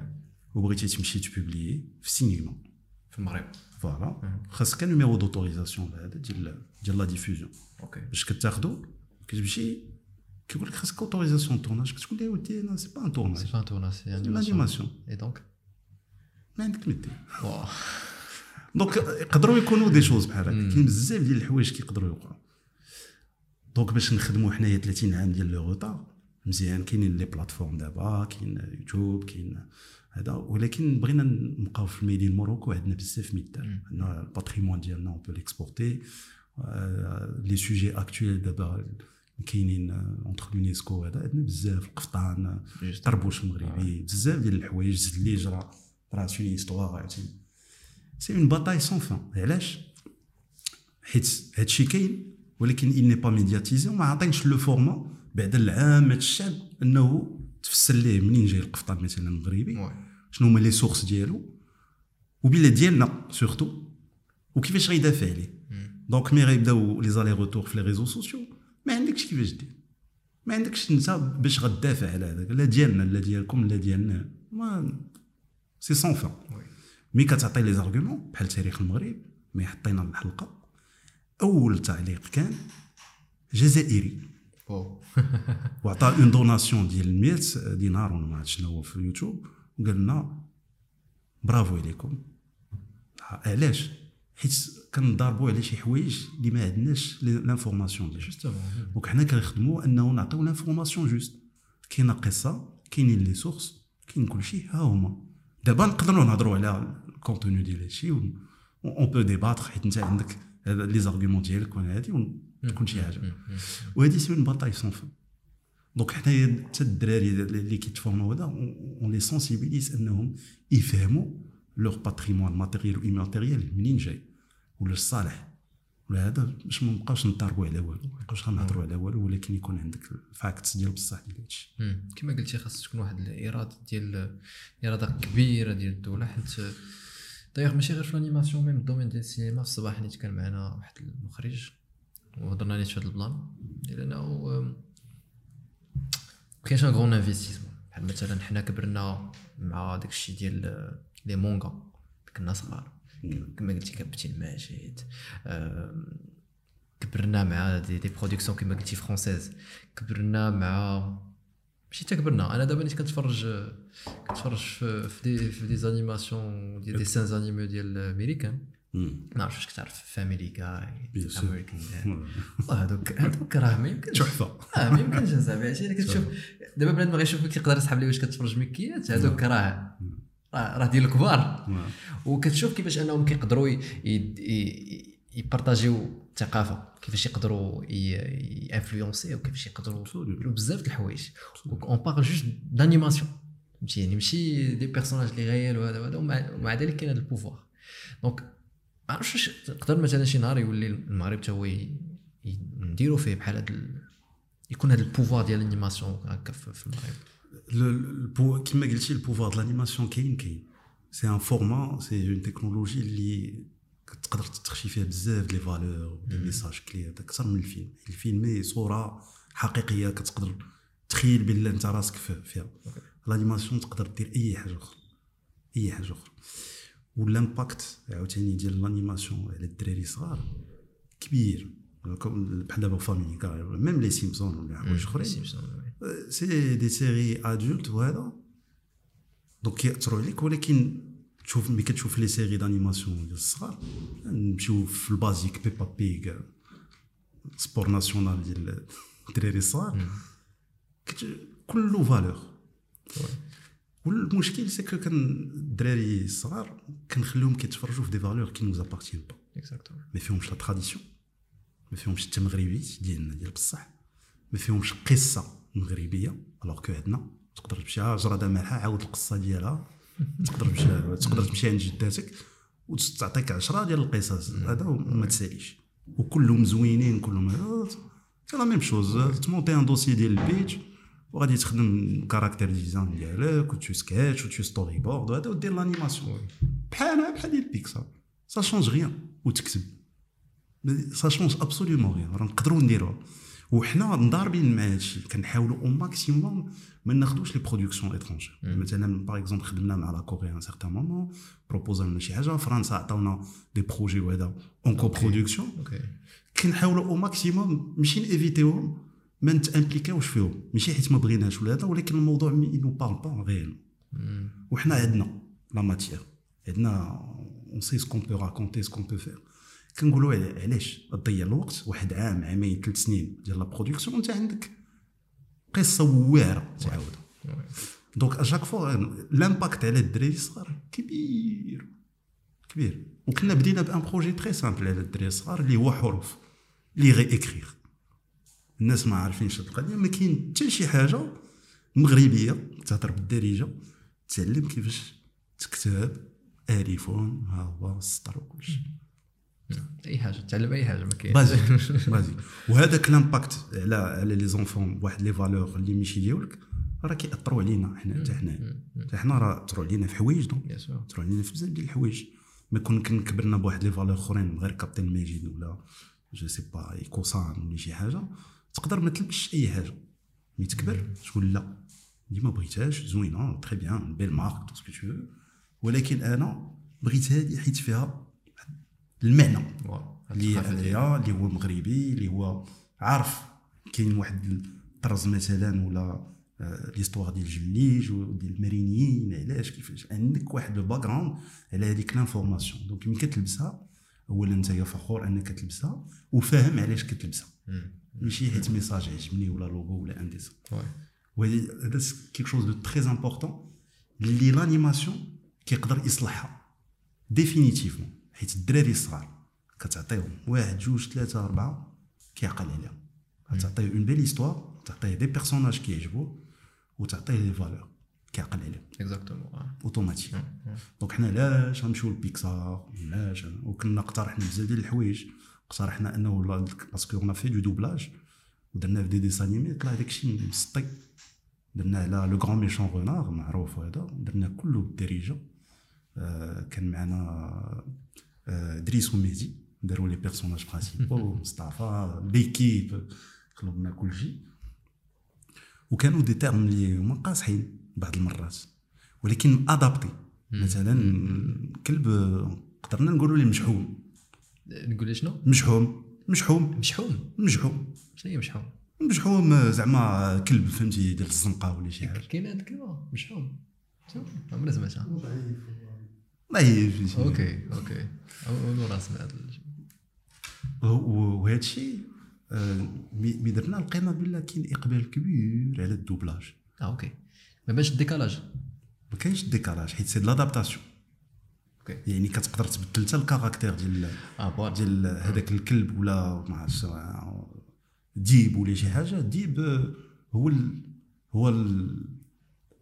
وبغيتي تمشي ت publier في السينما. في المغرب. voilà. خاصك numéro d'autorisation هذا ديال ديال la diffusion OK باش كتاخدو كتمشي كيقول لك خاصك autorisation tournage كتقول له ودي أنا c'est pas un tournage c'est pas tournage c'est l'animation et donc ما عندك ما دير donc يقدروا يكونوا des choses بحال هكا. كاين بزاف ديال الحوايج كيقدروا يوقعوا. donc باش نخدموا حنايا 30 عام ديال le retard مزيان. كاينين les plateformes دابا كاين يوتيوب كاين هذا. ولكن بغينا نبقاو في ال made in Morocco عندنا بزاف ميدان عندنا ال patrimoine ديالنا on peut l'exporter les sujets actuels دابا كاينين entre اليونيسكو هذا عندنا بزاف القفطان. طربوش مغربي بزاف ديال الحوايج زليج راه راه c'est une histoire عرفتي؟ c'est une bataille sans fin علاش؟ حيت هادشي كاين ولكن il n'est pas médiatisé. وما عطينش le format بعد لعامة الشعب إنه تفسر ليه منين جاي القفطان مثلا المغربي. شنو هما les sources ديالو وبلا ديالنا surtout وكيفاش غيدافع عليه. donc mais غيبداو les allers-retours في les réseaux sociaux عندكش كيفاش دير؟ ما عندكش انت باش غتدافع على هذاك لا ديالنا لا ديالكم لا ديالنا. ما c'est sans fin. mais كتعطي les arguments بحال تاريخ المغرب mais حطينا الحلقة. أول تعليق كان جزائري. وعطى une donation ديال 100 دينار ولا ما عرفت شنو هو في اليوتيوب وقال لنا برافو عليكم. علاش؟ حيت كنضاربوا على شي حوايج اللي ما عندناش l'information ديالها. donc حنا كنخدموا انه نعطيو l'information juste كاينة قصة كاينين les sources كاين كلشي ها هما. دابا نقدروا نهضروا على ال contenu ديال هادشي on peut débattre حيت انت عندك les arguments ديالك وأنا هادي ونكون شي حاجة. وهذه c'est une bataille sans fin donc حنايا حتى الدراري اللي كيتفورموا هذا on les sensibilise انهم يفهموا leur patrimoine matériel و immatériel منين جاي. ولا الصالح. ولا هذا باش ما نبقاوش نضاربوا على والو ما نبقاوش غنهضروا على والو ولكن يكون عندك ال facts ديال بصح ديال هادشي. كما قلتي خاص تكون واحد الإرادة ديال إرادة كبيرة ديال الدولة حيت دايوغ ماشي غير في ال animation même ال domaine ديال السينما. في الصباح نيت كان معنا واحد المخرج وهضرنا نيت في هذا ال plan. ديال انه كاينش un grand investissement بحال مثلا حنا كبرنا مع داك الشيء ديال les mangas كنا صغار كما قلتي كابتن ماجد أم، كبرنا مع des, des productions كما قلتي françaises كبرنا مع ماشي حتى كبرنا أنا دابا نيت كنتفرج كنتفرج في في des في des animations ديال dessins animés ديال امريكان مم. ما عرفتش واش كتعرف Family Guy Bien sûr. امريكان هذوك هذوك راه ما يمكنش تحفه آه ما يمكنش اصاحبي عرفتي الا كتشوف دابا بنادم غيشوفك يقدر يسحب لي واش كتفرج مكيات هذوك راه راه ديال الكبار. وكتشوف كيفاش أنهم كيقدروا يبارطاجيو الثقافة كيفاش يقدروا يانفلونسي وكيفاش يقدروا. يديروا بزاف د الحوايج. on parle juste d'animation فهمتي يعني ماشي des personnages اللي غيال وهذا وهذا ومع, ذلك كاين هذا ال pouvoir. donc ما عرفتش واش تقدر مثلا شي نهار يولي المغرب حتى هو نديروا فيه بحال هذا يكون هذا ال pouvoir ديال ال animation هكا في المغرب. كما قلتي ال pouvoir ديال ال animation كاين كاين c'est un format c'est une technologie اللي تقدر تخشي فيها بزاف ديال les valeurs des messages clairs أكثر من الفيلم الفيلم صوره حقيقيه كتقدر تخيل بلي انت راسك في- فيها ال animation تقدر دير اي حاجة أخرى اي حاجة أخرى و l'impact عاوتاني ديال ال animation على الدراري الصغار كبير comme بحال دابا Family Guy même les Simpson ولا حوايج اخرين Simpson، oui. c'est des séries adultes وهذا donc كيأثروا عليك ولكن تشوف ملي كتشوف les séries d'animation ديال الصغار نمشيو في ال basique Peppa Pig sport national ديال الدراري الصغار كت- كله valeurs والمشكل c'est que quand الدراري الصغار كنخليهم كيتفرجوا في des valeurs qui nous appartiennent pas Exactement. ما فيهمش la tradition ما فيهمش حتى مغربيت ديالنا ديال بصح. ما فيهمش قصة مغربية alors que عندنا تقدر تمشي ها جرده مالحه عاود القصة ديالها. تقدر تمشي تقدر تمشي عند جداتك وتعطيك عشرة ديال القصص. هذا ما تساليش. وكلهم زوينين كلهم c'est la même chose تمونتي un dossier ديال البيج وغادي تخدم character design ديالك و tout sketch و tout storyboard وهذا ودير l'animation بحالها بحال ديال Pixar ça change rien وتكتب. ça change absolument rien راه نقدروا نديروها وحنا مضاربين مع هادشي كنحاولوا au maximum ما ناخذوش les productions étrangères مثلا par exemple خدمنا مع la Corée un certain moment بروبوزا لنا شي حاجة فرنسا عطاونا des projets وهذا en coproduction كنحاولوا au maximum ماشي نيفيتيوهم ما نتامبليكاوش فيهم ماشي حيت ما بغيناش ولا هذا ولكن الموضوع mais nous parle pas réel وحنا عندنا la matière عندنا on sait ce qu'on peut raconter ce qu'on peut faire كنقولوا علا- علاش تضيع الوقت واحد عام عامين ثلاث سنين ديال la production انت عندك قصة واعرة تعاودها donc à chaque fois l'impact على الدراري الصغار كبير. كبير. وكنا بدينا ب un projet très simple على الدراري الصغار اللي هو حروف اللي غي écrire الناس ما عارفينش هاد القضية ما كاين حتى شي حاجة مغربية تهضر بالدارجة تعلم كيفاش تكتب اليفون ها هو السطر وكلشي. إي حاجة تعلم أي حاجة ما كاين بازي بازي وهذاك l'impact على على les enfants بواحد les valeurs اللي ماشي ديالك راه كيأثروا علينا حنا حتى حنا. حتى حنا راه أثروا علينا في حوايج donc. أثروا علينا في بزاف ديال الحوايج. ما كون كن كبرنا بواحد les valeurs أخرين غير كابتن ماجد ولا je sais pas ايكوسان ولا شي حاجة تقدر ما تلبسش أي حاجة. mais تكبر؟ تقول لا. دي ما بغيتهاش زوينة très bien belle marque tout ce que ولكن أنا بغيت هذه حيت فيها المعنى اللي عليا اللي هو مغربي اللي هو عارف كاين واحد الطرز مثلا ولا آه، l'histoire ديال الجليج وديال المارينيين علاش كيفاش؟ عندك واحد le background على هذيك l'information donc ملي كتلبسها اولا أنت فخور أنك تلبسها وفاهم علاش كتلبسها. ماشي حيت message عجبني ولا لوغو ولا un dessin ouais وهذه هذا quelque chose de très important اللي l'animation كيقدر يصلحها. définitivement حيت الدراري الصغار كتعطيهم واحد جوج ثلاثة أربعة كيعقل عليهم تعطيه une belle histoire تعطيه des personnages كيعجبوه وتعطيه les valeurs كيعقل عليهم exactement automatique donc حنا علاش غنمشيو لبيكسار علاش وكنا اقترحنا بزاف ديال الحوايج. اقترحنا أنه parce qu'on fait du doublage ودرنا في des dessins animés طلع داكشي مسطي. درنا على Le grand méchant renard معروف هذا. درنا كله بالدارجه آه، كان معنا دريس ومهدي داروا les personnages principaux مصطفى l'équipe خلو لنا كلشي وكانوا des termes اللي هما قاصحين بعض المرات ولكن adapté مثلا كلب قدرنا نقولوا ليه مشحوم نقول لي شنو مشحوم مشحوم مشحوم مشحوم شنو هي مشحوم مشحوم زعما كلب فهمتي ديال الزنقه ولا شي حاجة كاين هاد الكلمة مشحوم شوف عمرنا سمعتها ضعيف OK. OK اول مره سمعت وهذا الشيء آه، mais درنا لقينا بلا كاين إقبال كبير على ال doublage. آه OK. ما بانش ال décalage. ما كاينش ال décalage حيت c'est l'adaptation. OK. يعني كتقدر تبدل حتى ال caractère ديال بوان ديال هذاك الكلب ولا ما عرفتش آه، ديب ولا شي حاجة ديب آه، هو ال هو ال-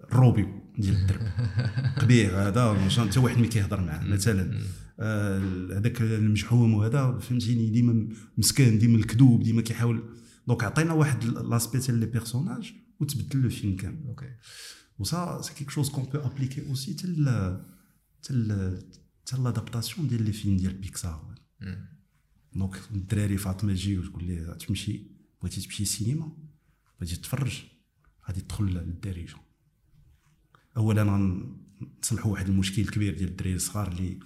الروبي ديال الدرب. قبيح هذا حتى واحد ما كيهضر معاه مثلا آه، هذاك المشحوم وهذا فهمتيني ديما مسكين ديما الكذوب ديما كيحاول donc عطينا واحد l'aspect تاع les personnages وتبدل le film كامل. OK و ça c'est quelque chose qu'on peut appliquer aussi تال تال تال l'adaptation ديال les films ديال Pixar. donc الدراري فاطمه تجي وتقول لي تمشي بغيتي تمشي سينما بغيتي تفرج غادي تدخل للدارجه اولا غنصلحوا واحد المشكل كبير ديال الدراري الصغار اللي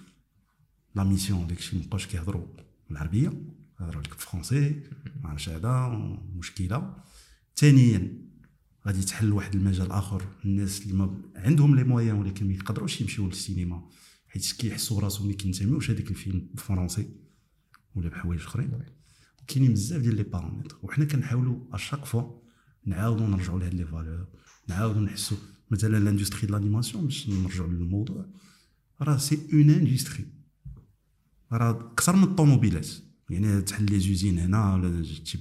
la mission داكشي مابقاوش كيهضروا بالعربية يهضروا لك بالفرونسي ما عرفتش هذا مشكلة. ثانيا غادي تحل واحد المجال آخر الناس اللي ما عندهم les moyens ولكن ما يقدروش يمشيو للسينما حيت كيحسوا راسهم ما كينتميوش هذاك الفيلم بالفرنسي ولا بحوايج أخرين. كاينين بزاف ديال les paramètres وحنا كنحاولوا à chaque fois نعاودوا نرجعوا لهاد لي فالور نعاودوا نحسوا مثلا لاندستري دو لانيماسيون باش نرجعوا للموضوع راه سي اون اندستري راه أكثر من الطوموبيلات يعني تحل لي زوزين هنا ولا تجيب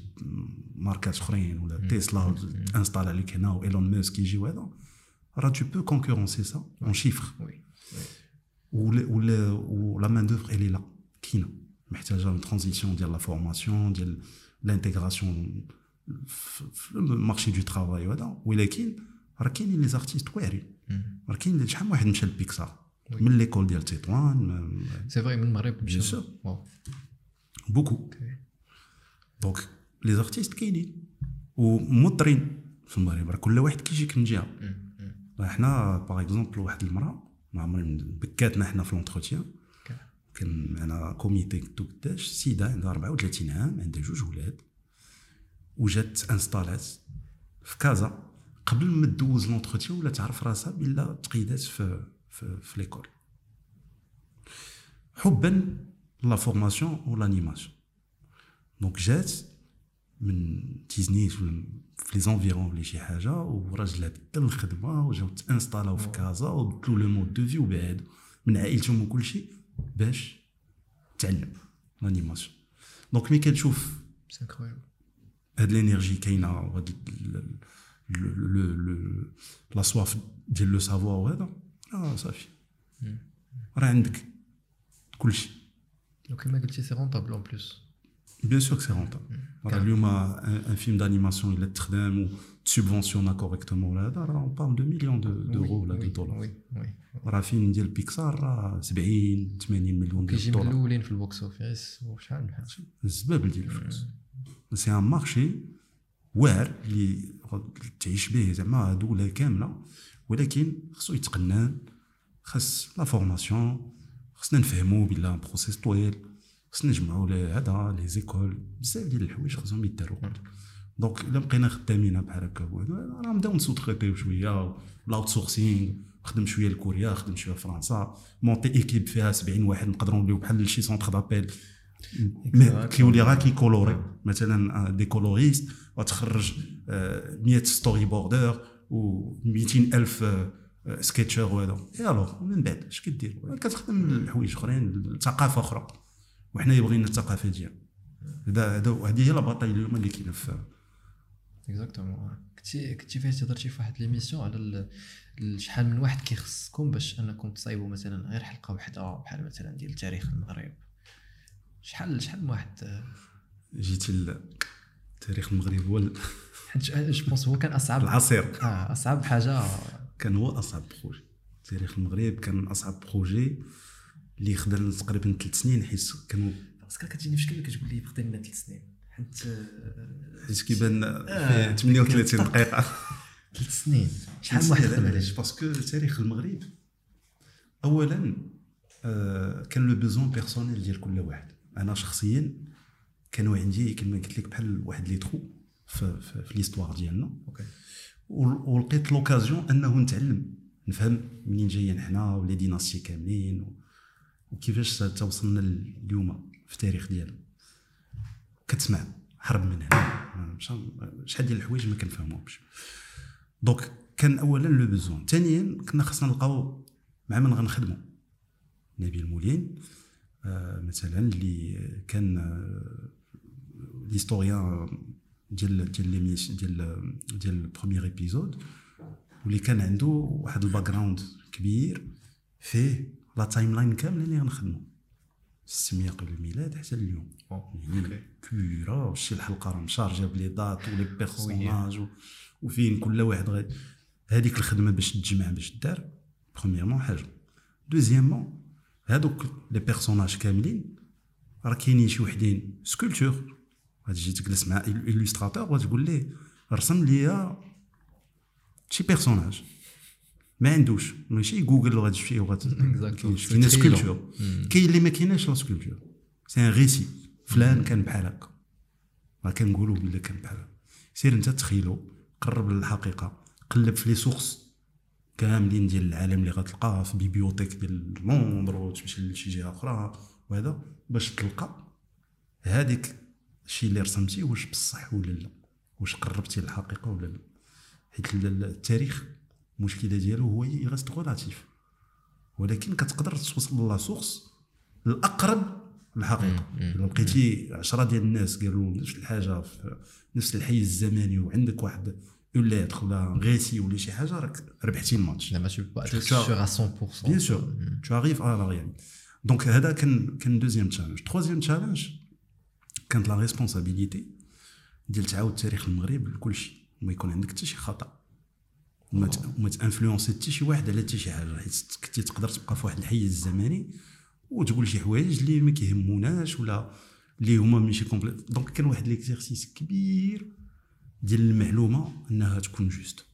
ماركات اخرين ولا تسلا انستال عليك هنا وايلون ماسك يجي وهذا راه تو بو كونكورونسي سا اون شيفر وي ولا ولا ولا مان دوفر الي لا كاينة محتاجه اون ترانزيسيون ديال لا فورماسيون ديال l'intégration في ال marché de travail وهذا ولكن راه كاينين les artistes واعرين. راه كاين شحال من واحد مشى لبيكسار من l'école ديال تطوان c'est vrai من المغرب sûr. واو beaucoup donc les artistes كاينين. ومضرين في المغرب. راه كل واحد كيجيك من جهة. حنا par exemple واحد المرأة ما عمري بكاتنا حنا في l'entretien كان معنا كوميتي كنتو قداش سيدة عندها 34 عام عندها جوج ولاد. وجات انستالات في كازا. قبل ما تدوز لونتروتيان ولا تعرف راسها بلا تقيدات في في, في ليكول. حبا لا فورماسيون ولانيماسيون دونك جات من تيزنيت ولا في لي زونفيرون ولا شي حاجة وراجلها بدل الخدمة وجاو تانستالاو في كازا وبدلوا لو مود دو في وبعد من عائلتهم وكل شيء باش تعلم l'animation. donc ملي كتشوف هاد l'énergie كاينة وهاد la soif ديال le savoir وهذا راه صافي راه عندك كلشي وكما قلتي c'est rentable en plus bien sûr c'est rentable راه اليوم un film d'animation الا تخدم تسبفونسيونا correctement ولا هذا راه on parle de millions d'euros ولا de dollars oui oui راه فيلم ديال بيكسار راه 70 80 مليون ديال كيجي من الدولار الاولين في ال box office وشحال من حاجة الزبابل ديال الفلوس c'est un marché واعر اللي تعيش به زعما دوله كاملة ولكن خصو يتقنن خاص la formation خصنا نفهموا بلا process طويل خصنا نجمعوا هذا les écoles بزاف ديال الحوايج خصهم يداروا donc إلا بقينا خدامين بحال هكا راه نبداو نسوتريتيو شوية l'outsourcing خدم شوية لكوريا خدم شوية لفرنسا monter équipe فيها 70 واحد نقدروا نوليو بحال شي centre d'appel. كيولي غا كيكولوري مثلا des coloristes وتخرج 100 storyboarder و 200 الف sketcher وهذا اي الوغ من بعد اش كدير كتخدم الحوايج اخرين ثقافه أخرى وحنا بغينا الثقافه ديالنا هذا هذا هذه هي la bataille اليوم اللي كاينة في Exactement كنتي كنتي فايت هضرتي في واحد l'émission على ال- ال- شحال من واحد كيخصكم باش انكم تصايبوا مثلا غير حلقة واحدة بحال مثلا ديال تاريخ المغرب. شحال شحال من واحد؟ جيتي ل- تاريخ المغرب هو ال- حيت je pense هو كان أصعب. العصير. آه أصعب حاجة. كان هو أصعب projet. تاريخ المغرب كان من أصعب projet اللي خدم تقريبا ثلاث سنين حيت كانوا parce que كتجيني في شكل كتقول لي بقيت لنا ثلاث سنين. حيت آه، حيت كيبان آه، في 38 دقيقة. ثلاث سنين. شحال من واحد خدم عليه parce que تاريخ المغرب اولا آه، كان le besoin personnel ديال كل واحد. أنا شخصيا كانوا عندي كما قلت لك بحال واحد les trous في, في, في l'histoire ديالنا. OK. ولقيت l'occasion أنه نتعلم نفهم منين جايين حنا و les dynasties كاملين و- وكيفاش توصلنا اليوم في التاريخ ديالنا. كتسمع حرب من هنا. شحال ديال الحوايج ما كنفهمهمش. donc كان اولا le besoin ثانيا كنا خصنا نلقاو مع من غنخدموا نبيل مولين مثلا اللي كان آه، l'historien ديال ديال ديال ديال ال première épisode واللي كان عنده واحد ال background كبير فيه la timeline كاملة اللي غنخدموا 600 قبل الميلاد حتى اليوم. يعني بيورا شي الحلقة راه مشارجة ب les dates و les personnages وفين كل واحد غادي هذيك الخدمة باش تجمع باش دار premièrement حاجة. deuxièmement هادوك les personnages كاملين راه كاينين شي وحدين sculptures. غادي تجي تجلس مع l'illustrateur وتقول ليه رسم لي شي personnage. ما عندوش ماشي جوجل غادي وغادي Exactly. كاين. sculpture كاين اللي ما كايناش la sculpture c'est un récit فلان كان بحال هكا. ما كنقولوا بلا كان بحال هكا. سير انت تخيلو قرب للحقيقة قلب في les sources كاملين ديال العالم اللي غتلقاه في bibliothèque ديال لندن وتمشي لشي جهة أخرى وهذا باش تلقى هذيك الشيء اللي رسمتي واش بصح ولا لا واش قربتي للحقيقة ولا لا. حيت ال- ال- التاريخ المشكلة ديالو هو reste relatif ولكن كتقدر توصل la source الأقرب للحقيقة. إلا لقيتي 10 ديال الناس قالوا نفس الحاجة في نفس الحيز الزمني وعندك واحد une lettre ولا غيسي ولا شي حاجة راك ربحتي الماتش زعما être as- sûr. À 100% bien sûr t'arrives à là donc هذا كان كان deuxième challenge troisième challenge كانت la responsabilité ديال تعاود تاريخ المغرب لكل شيء وما يكون عندك حتى شي خطا وما ت influencer حتى شي واحد على حتى شي حاجة حيت كنتي تقدر تبقى في واحد الحيز الزمني وتقول شي حوايج اللي ما كيهموناش ولا اللي هما ماشي complets donc كان واحد l'exercice كبير ديال المعلومة أنها تكون juste.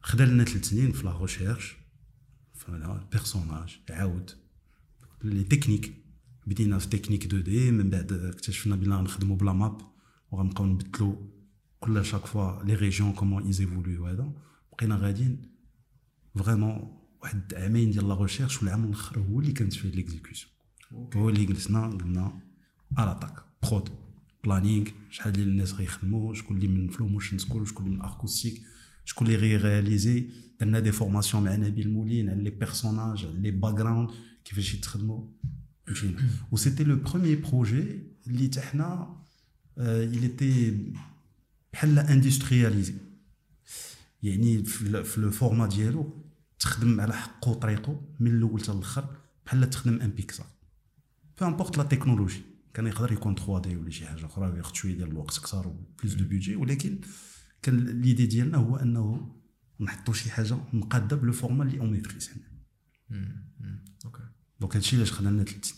خدا لنا ثلاث سنين في لا ريشيرش فوالا البيرسوناج عاود. لي تكنيك بدينا في تكنيك 2 دي من بعد اكتشفنا بلا نخدموا بلا ماب وغنبقاو نبدلوا كل شاك فوا لي ريجيون كومون ايزيفوليو هذا بقينا غاديين فريمون واحد عامين ديال لا ريشيرش والعام الأخر هو اللي كانت فيه ليكزيكسيون هو اللي جلسنا قلنا الاتاك برود بلانينغ شحال ديال الناس غيخدموا شكون اللي من فلو موشن سكول شكون اللي من اركوستيك شكون اللي غ réaliser. درنا des formations مع نبيل مولين على les personnages على les backgrounds كيفاش يتخدموا. مشينا و c'était le premier projet اللي حتى حنا il était بحال industrialisé يعني في le format ديالو تخدم على حقه وطريقه من الأول حتى الأخر بحال تخدم un Pixar peu importe la technologie كان يقدر يكون 3D ولا شي حاجة أخرى وياخذ شوية ديال الوقت أكثر و plus de budget ولكن كان l'idée ديالنا هو أنه نحطوا شي حاجة مقادة ب le format اللي on maîtrise OK donc هادشي علاش خدمنا ثلاث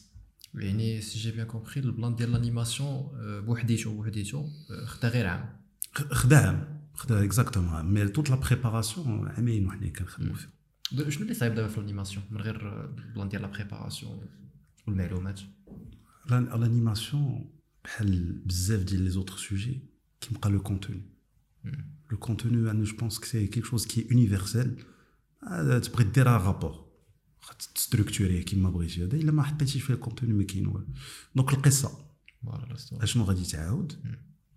يعني si j'ai bien compris ال plan ديال l'animation بوحديتو بوحديتو خدا غير عام. خدا عام خدا exactement mais toute la préparation عامين وحنا كنخدموا فيه شنو اللي صعيب دابا في l'animation من غير ال plan ديال la préparation والمعلومات؟ L'animation بحال بزاف ديال les autres sujets كيبقى le contenu le contenu أنا je pense que c'est quelque chose qui universel تبغي دير rapport ت structurer كيما بغيتي هذا الا ما حطيتيش فيه ال contenu ما كاين والو donc القصة اشنو غادي تعاود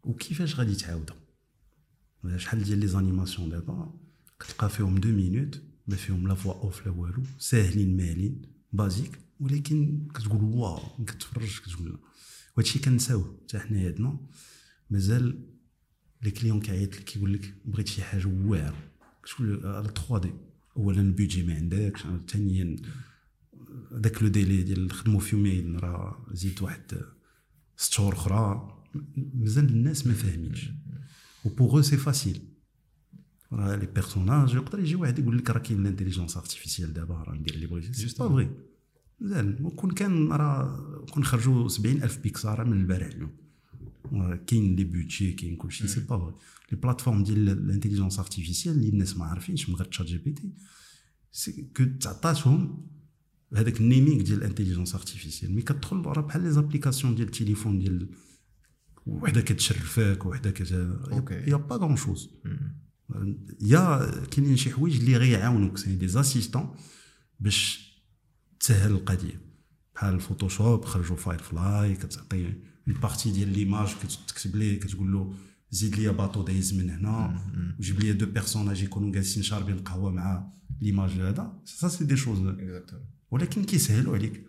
وكيفاش غادي تعاودها شحال ديال les animations دابا كتلقى فيهم deux minutes ما فيهم la voix off لا والو ساهلين مالين basiques ولكن كتقول واو كتفرج كتقول وهادشي كنساوه حتى حنا عندنا مازال les clients كيعيط لك كيقول لك بغيت شي حاجة واعرة. كتقول على 3D اولا البيجي ما عندكش ثانيا داك le délai ديال نخدمو في يومين راه زيد واحد ست شهور أخرى. مازال الناس ما فاهمينش. و pour c'est facile. راه les personnages يقدر يجي واحد يقول لك راه كاين l'intelligence artificielle دابا راه ندير اللي بغيتي سي با فغي مزال كون كان راه كون خرجوا 70 ألف بيكسار من البارح اليوم. كاين les budgets كاين كلشي سي با فغي les plateformes ديال l'intelligence artificielle اللي الناس ما عارفينش من غير ChatGPT c'est que تعطاتهم هذاك naming ديال l'intelligence artificielle mais كتدخل راه بحال les applications ديال التليفون ديال وحدة كتشرفك وحدة كت y a pas grand-chose يا كاينين شي حوايج اللي غيعاونوك c'est des assistants باش تسهل القضية. بحال ال Photoshop خرجوا Firefly كتعطي une partie ديال l'image كتكتب ليه كتقول له زيد les bateaux دايز من هنا وجيب les deux personnages يكونوا جالسين شاربين قهوة مع l'image هذا. ça c'est des choses ولكن كيسهلوا عليك.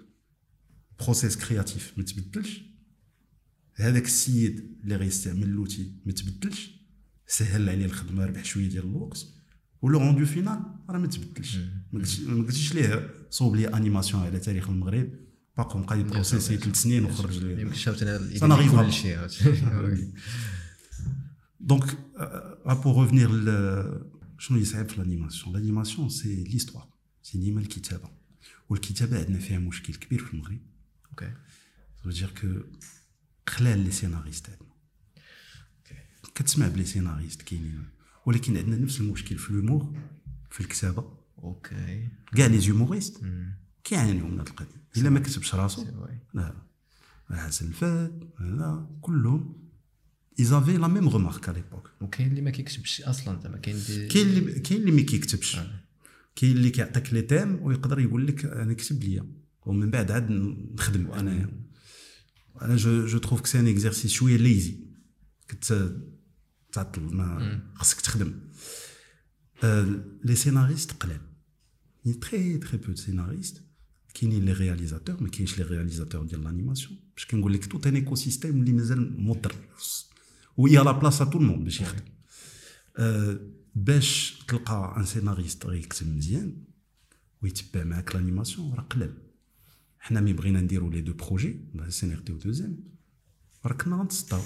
process créatif ما تبدلش. هذاك السيد اللي غيستعمل l'outil ما تبدلش. سهل عليه الخدمة ربح شوية ديال الوقت و le rendu final راه ما تبدلش. ما قلتيش ليه صوب les animations على تاريخ المغرب. باقي بقى ي processer ثلاث سنين وخرج لي. يمكن عاوتاني كل شيء donc pour revenir شنو اللي صعيب في l'animation l'animation c'est l'histoire c'est ديما الكتابه والكتابه عندنا فيها مشكل كبير في المغرب OK دير كو خلال les scénaristes عندنا كتسمع بلي scénaristes كاينين. ولكن عندنا نفس المشكل في l'humour في الكتابه OK. كاع les humoristes كيعانيو من هذه القضية. إلا ما كتبش راسو. لا. حسن الفات لا. كلهم. ايزافي la même remarque على l'époque وكاين اللي ما كيكتبش أصلا زعما كاين كاين اللي كاين اللي ما كيكتبش. كاين اللي كيعطيك les thèmes ويقدر يقول لك أنا كتب ليا. ومن بعد عاد نخدم. أنا أنا je je trouve que c'est un exercice شوية ليزي كت تعطل ما خصك تخدم. les scénaristes قلال. يعني très très peu scénaristes كاينين les réalisateurs ما كاينش les réalisateurs ديال l'animation باش كنقول لك tout un écosystème اللي مازال مضر. ويا لا بلاصه tout le monde باش يخدم. باش تلقى un scénariste غيكتب مزيان ويتبع معاك l'animation راه قلال. حنا مي بغينا نديرو لي دو بروجي سينيرتي و دوزيام. راه كنا غنتسطاو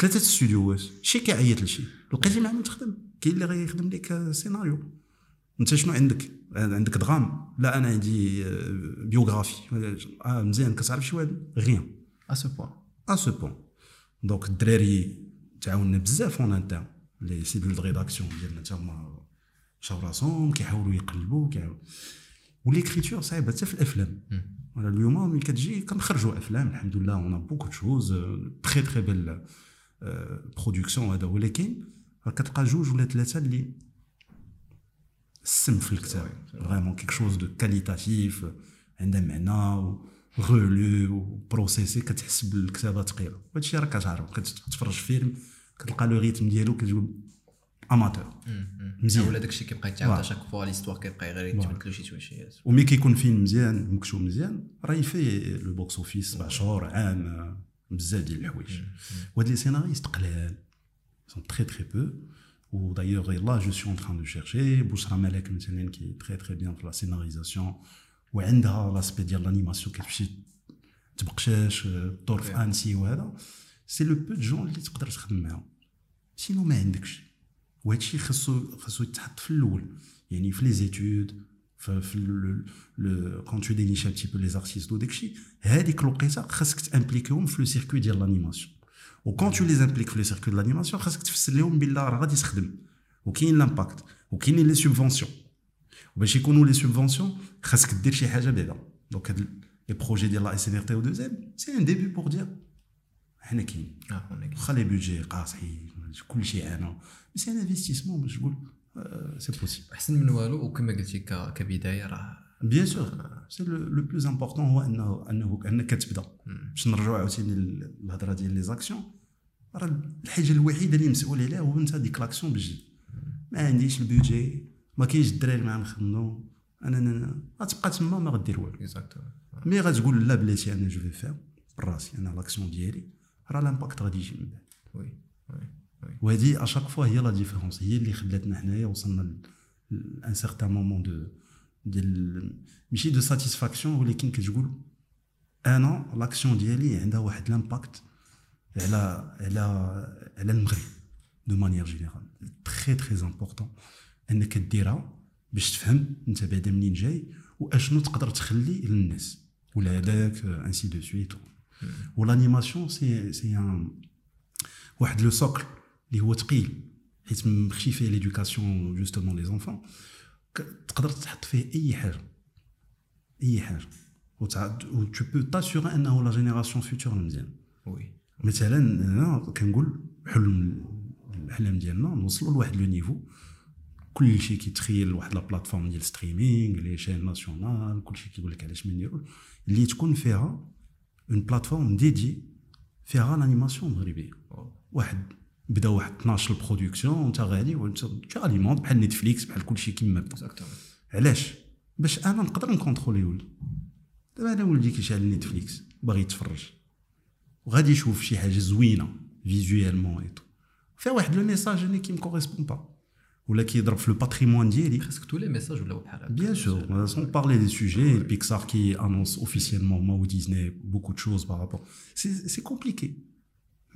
ثلاثة ستوديوات شي كيعيط لشي. لقيتي معاه تخدم. كاين اللي غيخدم لك سيناريو. انت شنو عندك؟ عندك درام لا أنا عندي بيوغرافي. آه مزيان كتعرف شي واحد؟ غيان. ا سو بوان ا سو بوان دونك الدراري تعاوننا بزاف اون انتر لي سيدول دو ريداكسيون ديالنا تا هما شاو راسهم كيحاولوا يقلبوا كيحاولوا. و l'écriture صعيبة حتى في الأفلام. اليوم ملي كتجي كنخرجوا أفلام الحمد لله on beaucoup choses très très belles productions هذا ولكن كتلقى جوج ولا ثلاثة اللي السم في الكتاب vraiment quelque chose de qualitatif عندها معنى غولو و processé كتحس بالكتابه ثقيله هادشي راه كتعرف كتفرج فيلم كتلقى لو ريتم ديالو كتقول اماتور مزيان ولا داكشي كيبقى يتعاود شاك فوا ليستوار كيبقى غير يتبدلو شي تويشيات ومي كيكون فيلم مزيان مكتوب مزيان راه يفي لو بوكس اوفيس سبع شهور عام بزاف ديال الحوايج. وهاد لي سيناريست قلال. سون تري تري بو. ودايوغ لا جو سي اون تران دو شيرشي. بشرى ملك مثلا كي تري تري بيان في لا سيناريزاسيون. وعندها لاسبي ديال لانيماسيون كتمشي تبقشاش دور في انسي وهذا سي لو بو دو جون اللي تقدر تخدم معاهم. سينو ما عندكش. وهادشي خاصو خاصو يتحط في الأول. يعني في لي زيتود في لو كون تو دينيش ان تي بو لي زارتيست وداكشي هذيك الوقيته خاصك تامبليكيهم في لو سيركوي ديال لانيماسيون وكون تو لي امبليك في لو سيركوي ديال لانيماسيون خاصك تفسر لهم بلا راه غادي تخدم وكاين لامباكت وكاينين لي سوبفونسيون وباش يكونوا لي سوبفونسيون خاصك دير شي حاجة بعدا donc هاد les projets ديال la SNRT أو 2 c'est un début pour دير حنا كاين واخا les budgets قاصحين كلشي أنا c'est un investissement باش تقول c'est possible أحسن من والو وكما قلتي كبداية راه bien sûr c'est le plus important هو أنه أنه أنك تبدا باش نرجعوا عاوتاني للهضرة ديال les actions راه الحاجة الوحيدة اللي مسؤول عليها هو انت ديك l'action budget ما عنديش البيجي ما كاينش الدراري معاه نخدمو أنا أنا غتبقى تما ما غدير والو. mais غتقول لا بلاتي أنا je vais faire براسي أنا l'action ديالي. راه l'impact غادي يجي من بعد. oui وهذه à chaque fois هي la différence هي اللي خلاتنا حنايا وصلنا لأن certain moment de ديال ماشي de satisfaction ولكن كتقول أنا l'action ديالي عندها واحد impact على على على المغرب de manière générale très très important أنك ديرها باش تفهم أنت بعدا منين جاي وأشنو تقدر تخلي للناس ولا هذاك ainsi de suite و l'animation c'est c'est واحد le socle اللي هو ثقيل حيت مخشي فيه l'éducation justement les enfants تقدر تحط فيه أي حاجة أي حاجة. و tu peux t'assurer أنه la génération future مزيان Oui مثلا أنا كنقول حلم الاحلام ديالنا نوصلوا لواحد le niveau. كلشي كيتخيل واحد la plateforme ديال streaming les chaînes nationales كلشي كيقول لك علاش ما نديرو اللي تكون فيها une plateforme dédiée فيها l'animation مغربيه واحد بدا واحد 12 ال production وانت غادي وانت calmement بحال نتفليكس بحال كلشي كيما بدا. علاش؟ باش أنا نقدر نكونترولي ولدي دابا أنا ولدي كيشعل نتفليكس باغي يتفرج. وغادي يشوف شي حاجة زوينة visuellement et tout فيها واحد le message اللي كي ما correspond pas ولا كيضرب في le patrimoine ديالي. presque tous les messages ولاو بحال هكا. bien sûr sans parler des sujets Pixar qui annonce officiellement ما Disney beaucoup de choses par rapport c'est c'est compliqué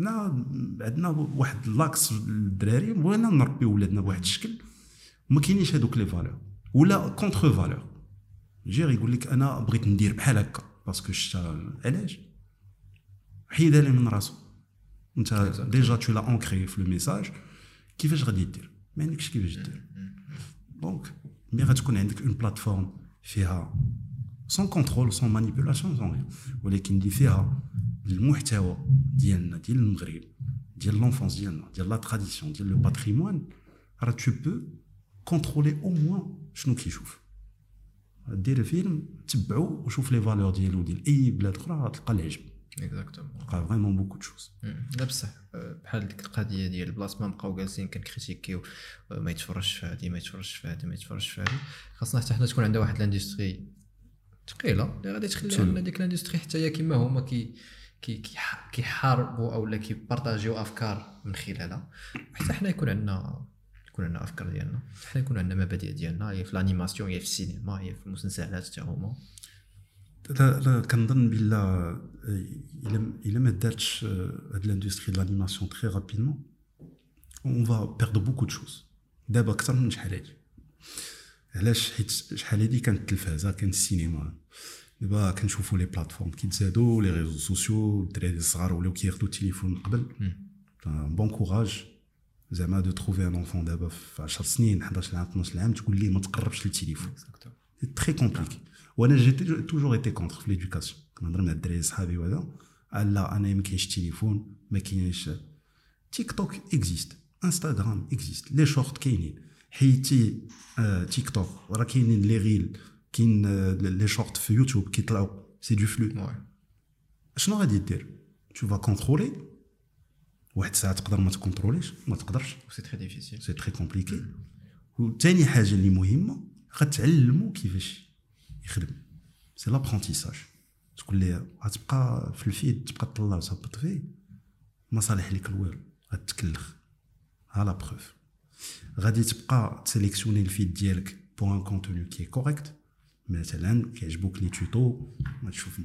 حنا عندنا واحد l'axe الدراري بغينا نربيو ولادنا بواحد الشكل. ما كاينينش هذوك les valeurs ولا contre-valeurs. غير يقول لك أنا بغيت ندير بحال هكا parce que شتا علاش؟ حيدها لي من راسو. أنت déjà tu l'as ancré في le message كيفاش غادي دير؟ ما عندكش كيفاش دير. donc mais غتكون عندك une plateforme فيها sans contrôle sans manipulation sans ولكن اللي فيها المحتوى ديالنا ديال المغرب ديال l'enfance ديالنا ديال la tradition ديال le patrimoine راه tu peux contrôler au moins شنو كيشوف. دير فيلم تبعو وشوف les valeurs ديالو ديال أي بلاد أخرى تلقى العجب. exactement تلقى vraiment beaucoup de choses لا بصح بحال ديك القضية ديال بلاص ما نبقاو جالسين كنكريتيكيو ما يتفرجش في هادي ما يتفرجش في هادي ما يتفرجش في هادي. خاصنا حتى حنا تكون عندنا واحد l'industrie ثقيلة اللي غادي تخلي لنا ديك l'industrie حتى هي كيما هما كي كيحاربوا أو كيبارطاجيو أفكار من خلالها. حتى حنا يكون عندنا يكون عندنا أفكار ديالنا. حنا يكون عندنا مبادئ ديالنا. هي في ال animation هي في السينما هي في المسلسلات حتى هما. لا لا كنظن بلا إلا ما دارتش هاد l'industrie l'animation très rapidement on va perdre beaucoup de choses دابا أكثر من شحال هادي. علاش؟ حيت شحال هادي كانت التلفازة كانت السينما. دابا كنشوفوا les plateformes كيتزادوا les réseaux sociaux الدراري الصغار ولاو كياخذوا التليفون قبل. bon courage زعما de trouver un enfant دابا في 10 سنين 11 عام 12 عام تقول ليه ما تقربش للتليفون. très compliqué وأنا جيت toujours été contre في l'éducation كنهضر مع الدراري صحابي وهذا. لا أنا ما كاينش التليفون ما كاينش. TikTok existe Instagram existe les shorts كاينين. حيتي تيك توك راه كاينين les reels كاين les shorts في يوتيوب كيطلعوا c'est de flux شنو غادي دير tu vas contrôler واحد الساعة تقدر ما تكونتروليش ما تقدرش c'est très difficile c'est très compliqué وثاني حاجة اللي مهمه غتعلمو كيفاش يخدم c'est l'apprentissage تقول لي غتبقى في ال feed تبقى تطلع وتهبط فيه ما صالح لك الوالو غتكلخ ها la preuve غادي تبقى تسيليكسيوني ال feed ديالك pour un contenu qui est correct مثلا كيعجبوك les tutos ما تشوف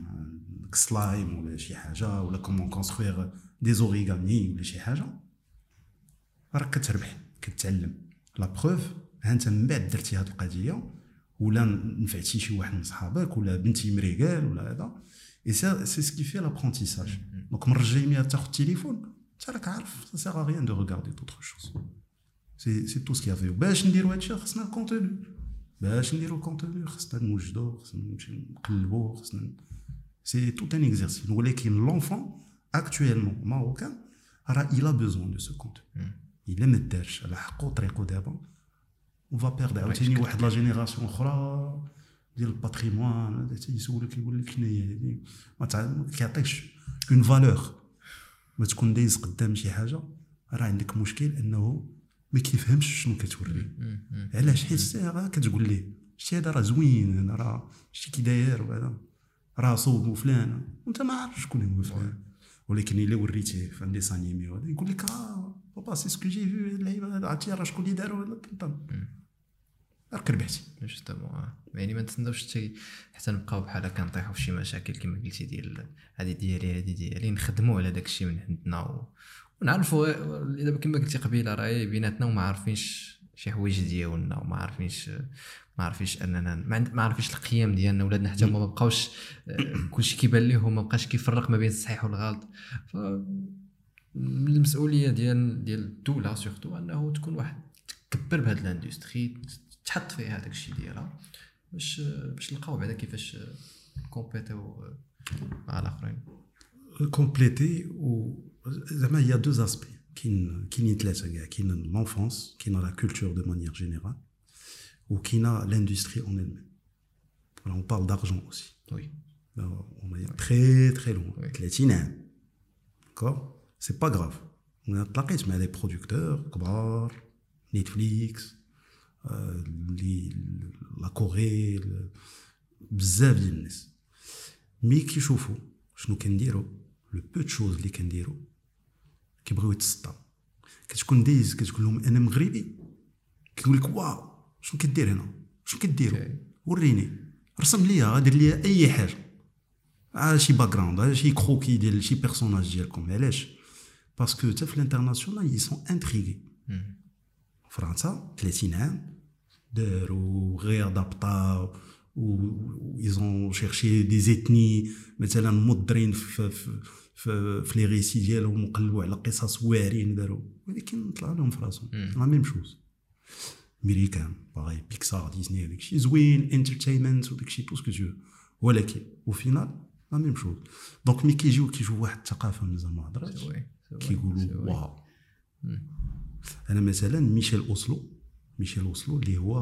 سلايم ولا شي حاجة ولا comment construire des origamis ولا شي حاجة راك كتربح كتعلم. la preuve ها انت من بعد درتي هاد القضية ولا نفعتي شي واحد من صحابك ولا بنتي مريقال ولا هذا. et c'est ce qui fait l'apprentissage donc من الجاي تاخذ التليفون انت راك عارف ça sert à rien de regarder d'autres choses سي سي تو سكي افي باش نديرو هادشي خصنا ال contenu باش نديرو ال contenu خصنا نوجدو خصنا نمشي نقلبو خصنا c'est tout un exercice ولكن l'enfant actuellement marocain راه a besoin de ce contenu. الا ما دارش على حقه طريقو دابا on va perdre عاوتاني واحد la génération أخرى ديال ال patrimoine يسولك يقول لك شنو هي هذه ما كيعطيكش une valeur ما تكون دايز قدام شي حاجة راه عندك مشكل انه ما كيفهمش شنو كتوري. علاش؟ حيت راه كتقول ليه. شتي هذا راه زوين أنا راه شتي كي داير وهذا. راه صوب وفلان وانت ما عارف شكون هو فلان. ولكن إلا وريتيه في dessin animé وهذا يقول لك آه بابا c'est ce que j'ai vu اللعيبه عرفتي راه شكون اللي داروا راك ربحتي justement يعني ما نتسناوش حتى حتى نبقاو بحال هكا نطيحوا في شي مشاكل كما قلتي ديال هذه ديالي هذه ديالي نخدموا على داك الشيء من عندنا. ونعرفوا دابا كما قلتي قبيلة راه بيناتنا وما عارفينش شي حوايج ديالنا وما عارفينش ما عارفينش أننا ما عارفينش القيم ديالنا. ولادنا حتى هما ما بقاوش آه، كلشي كيبان لهم ما بقاش كيفرق ما بين الصحيح والغلط. ف المسؤولية ديال ديال الدولة surtout أنه تكون واحد تكبر بهاد ال industrie تحط فيها هذاك الشيء ديالها باش باش نلقاو بعدا كيفاش كومبيتيو مع الآخرين. كومبليتي و زعما هي دو اسبي كاين كاينين ثلاثة كاع كاين لونفونس كاين لا كولتور دو مانيير جينيرال وكاينه لاندستري اون elle on parle d'argent aussi. Oui. On est très très loin. Oui. 30 ans. D'accord C'est pas grave. On a تلاقيت مع لي برودكتور كبار نتفليكس la Corée بزاف ديال الناس ملي كيشوفوا شنو كنديروا le peu de choses اللي كنديروا كيبغيو يتسطاو كتكون دايز كتقول لهم أنا مغربي. كيقول لك واو شنو كدير هنا؟ شنو كديروا وريني. رسم ليا دير ليا أي حاجة. على شي background على شي croquis ديال شي personnage ديالكم. علاش؟ parce que حتى في ال international ils sont intrigués فرنسا 30 عام داروا réadaptaو و ils ont cherché des ethnies مثلا مضرين في في في, في لي ريسي ديالهم وقلبوا على قصص واعرين داروا ولكن طلع لهم في راسهم. la même chose américain pareil Pixar Disney هذاك الشيء. زوين entertainment وداك الشيء tout ce que tu ولكن au final la même chose donc ملي كيجيو كيشوفوا واحد الثقافة مازال ما هضراتش كيقولوا واو أنا مثلا ميشيل أوسلو. ميشيل أوسلو اللي هو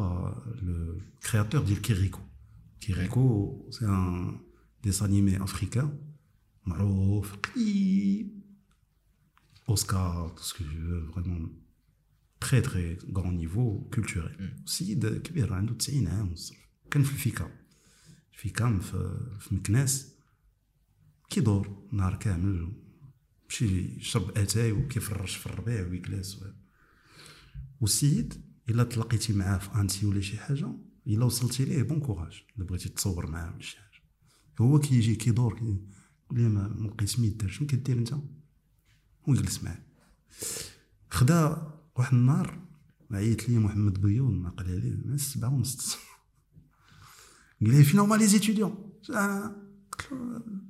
le créateur ديال كيريكو كيريكو c'est un dessin animé africain معروف. قديم. اوسكار tout ce que je vraiment très très grand niveau culturel سيد كبير عنده 90 عام كان في الفيكا الفيكا في, في مكناس كيدور نهار كامل مشي يشرب اتاي وكيفرش في الربيع ويجلس والسيد الا تلاقيتي معاه في انتي ولا شي حاجة الا وصلتي ليه بون كوراج الا بغيتي تصور معاه ولا شي حاجة هو كيجي كيدور كي لي ما لقيت ميدار شنو كدير انت. ويجلس معاه. خدا واحد النهار عيط لي محمد بيوض ما قال لي مع السبعة ونص قال لي فين هما les étudiants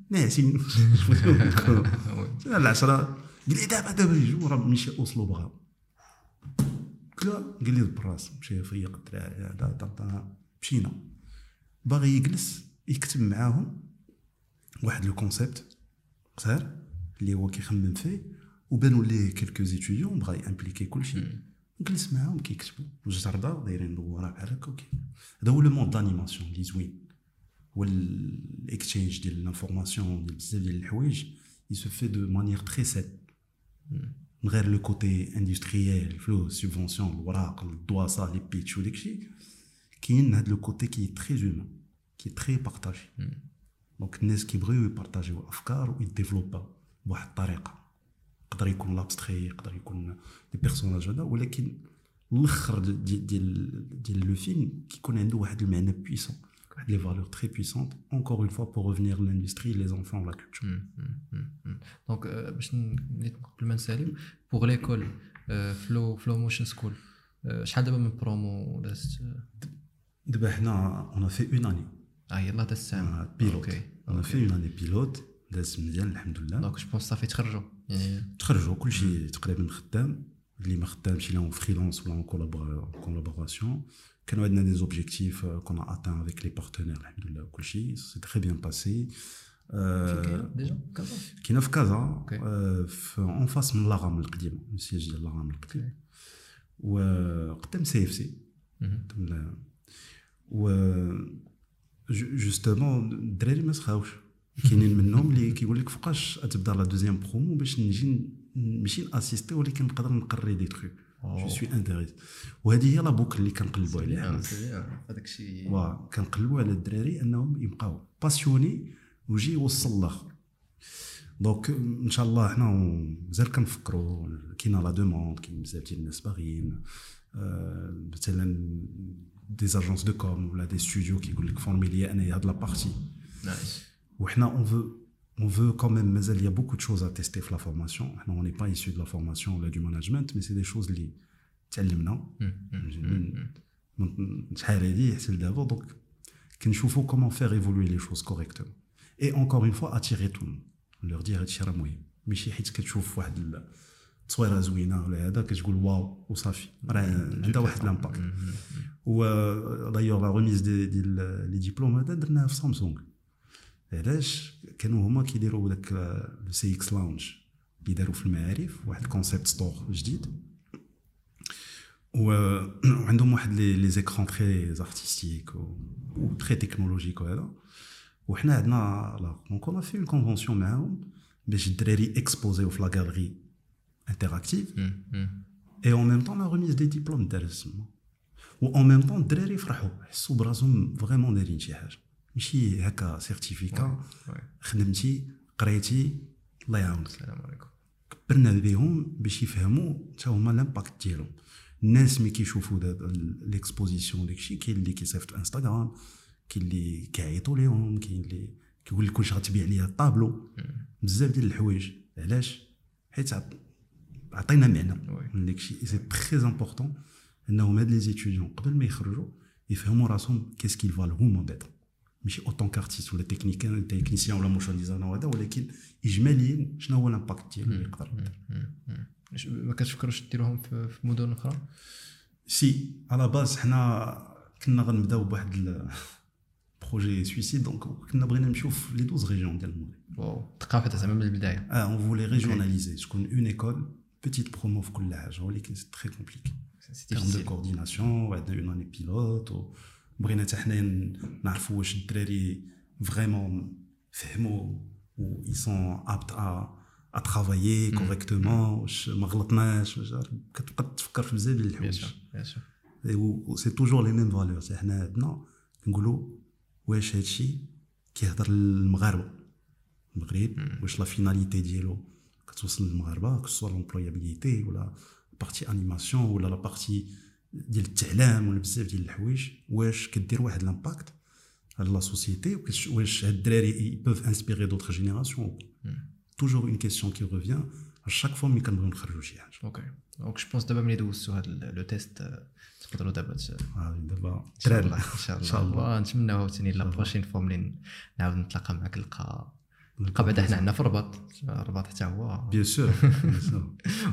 ناعسين العشرة قال لي دابا دابا يجوا راه ميشيل اوسلو بغا قال لي براس مشى فيق الدراري مشينا. باغي يجلس يكتب معاهم. واحد le concept قصير اللي هو كيخمم فيه وبانوا ليه quelques étudiants بغا يامبليكي كلشي. جلس معاهم كيكتبوا الجرده دايرين دوره بحال هكا هذا هو le monde d'animation اللي زوين هو ال exchange ديال l'information ديال بزاف ديال الحوايج il se fait de manière très saine. من غير le côté industriel فلوس subvention الوراق الدواسه les pitchs وداك الشيء كاين هذا le côté qui est très humain qui est très partagé donc الناس كيبغيو يبارطاجيو افكار ويديفلوبا بواحد الطريقة. يقدر يكون l'abstrait يقدر يكون des personnages هذا ولكن الأخر ديال ديال ديال le film كيكون عنده واحد المعنى puissant واحد les valeurs très puissantes encore une fois pour revenir l'industrie les enfants la culture donc باش قبل ما نساليو pour l'école Flow Flow Motion School شحال دابا من برومو دازت؟ دابا حنا on fait une année آه يلاه دازت عام pilote on fait une année pilote داز مزيان الحمد لله donc je pense صافي تخرجوا يعني تخرجوا كلشي تقريبا خدام اللي ما خدامش اللي en freelance ولا en collaboration كانوا عندنا des objectifs qu'on atteint avec les partenaires الحمد لله كلشي c'est très bien passé déjà كازا كاينة في كازا OK. في en face من la gare القديمه السياج ديال la gare القديم وقدام CFC et ju- justement الدراري ما سخاوش كاينين منهم اللي كيقول لك فوقاش تبدا la deuxième promo باش نجي ماشي نأسيستي ولكن نقدر نقري دي تخيك. je suis intéressé وهذه هي la boucle اللي كنقلبوا عليها. هذاك الشيء. وا كنقلبوا على الدراري أنهم يبقاو passionnés ويجي يوصل الآخر donc إن شاء الله حنا مازال كنفكروا كاينة la demande كاين بزاف ديال الناس باغيين. آه، مثلا des agences de com ولا des studios كيقول لك formez لي انايا هاد la partie nice وحنا on veut on veut quand même مازال y a beaucoup de choses à tester في la formation. حنا on n'est pas issu de la formation ولا du management mais c'est des choses اللي تعلمنا من من شحال هادي حتى لدابا donc كنشوفوا comment faire évoluer les choses correctement et encore une fois attirer التصويره زوينة ولا هذا كتقول واو وصافي. راه عندها واحد l'impact et d'ailleurs la remise des- ديال les diplômes هذا درناها في سامسونج علاش؟ كانوا هما كيديروا داك ال CX lounge اللي داروا في المعارف واحد ال concept store جديد. وعندهم واحد les écrans très artistiques et très technologiques وهذا وحنا عندنا là donc on fait une convention معاهم باش الدراري اكسبوزيو في la galerie interactive et en même temps la remise des diplômes دارت تما و en même temps الدراري فرحوا حسوا براسهم vraiment دايرين شي حاجة ماشي هكا certificat خدمتي قريتي الله يعاونك السلام عليكم كبرنا بهم باش يفهموا حتى هما l'impact ديالهم الناس ملي كيشوفوا l'exposition داكشي كاين اللي كيصيفط انستغرام كاين اللي كيعيطوا ليهم كاين اللي كيقول لك واش غتبيع لي الطابلو بزاف ديال الحوايج علاش حيت عطينا معنى oui. من داكشي c'est très important انهم هاد les étudiants قبل ما يخرجوا يفهموا راسهم qu'est-ce qu'ils valent هما بعدا. ماشي en tant qu'artiste ولا technicien technicien ولا motion designer وهذا ولكن اجماليا شنو هو ال impact ديالو اللي يقدر ش- ما كتفكروش ديروهم في في مدن أخرى؟ c'est à la base حنا كنا غنبداو بواحد projet suicide donc كنا بغينا نمشيو في les 12 régions ديال المغرب. واو ثقافة زعما من البداية. آه on voulait régionaliser تكون une école petite promo في كل حاجة ولكن c'est très compliqué c'est terme de difficile coordination وعندنا une année pilote وبغينا حتى حنايا نعرفوا واش الدراري vraiment فهموا و ils sont aptes à à travailler correctement واش ما غلطناش واش كتبقى تفكر في بزاف ديال bien الحوايج sûr bien sûr c'est toujours les mêmes valeurs c'est حنا عندنا نقولوا واش هادشي كيهضر للمغاربه المغرب واش la finalité ديالو كتوصل للمغاربه que ce soit l'employabilité ولا partie animation ولا la partie ديال التعلام ولا بزاف ديال الحوايج واش كدير واحد l'impact على la société واش هاد الدراري peuvent inspirer d'autres générations toujours une question qui revient chaque fois ملي كنبغيو نخرجوا شي حاجة OK donc je bonne chance دابا ملي دوزتوا هذا le test آه، تقدروا دابا آه، دابا ان شاء تراب الله ان شاء الله, ان شاء الله ونتمناو عاوتاني la prochaine fois ملي نعاود نتلاقى معك نلقى نلقى بعدا حنا عندنا في الرباط الرباط حتى هو. bien sûr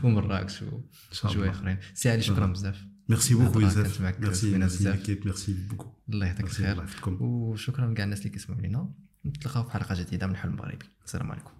ومراكش الله. آخرين. سي علي شكرا بزاف. merci beaucoup يوسف ميرسي بزاف. merci beaucoup الله يعطيك الخير. وشكرا لكاع الناس اللي كيسمعوا لينا. نتلاقاو في حلقة جديدة من حل المغربي السلام عليكم.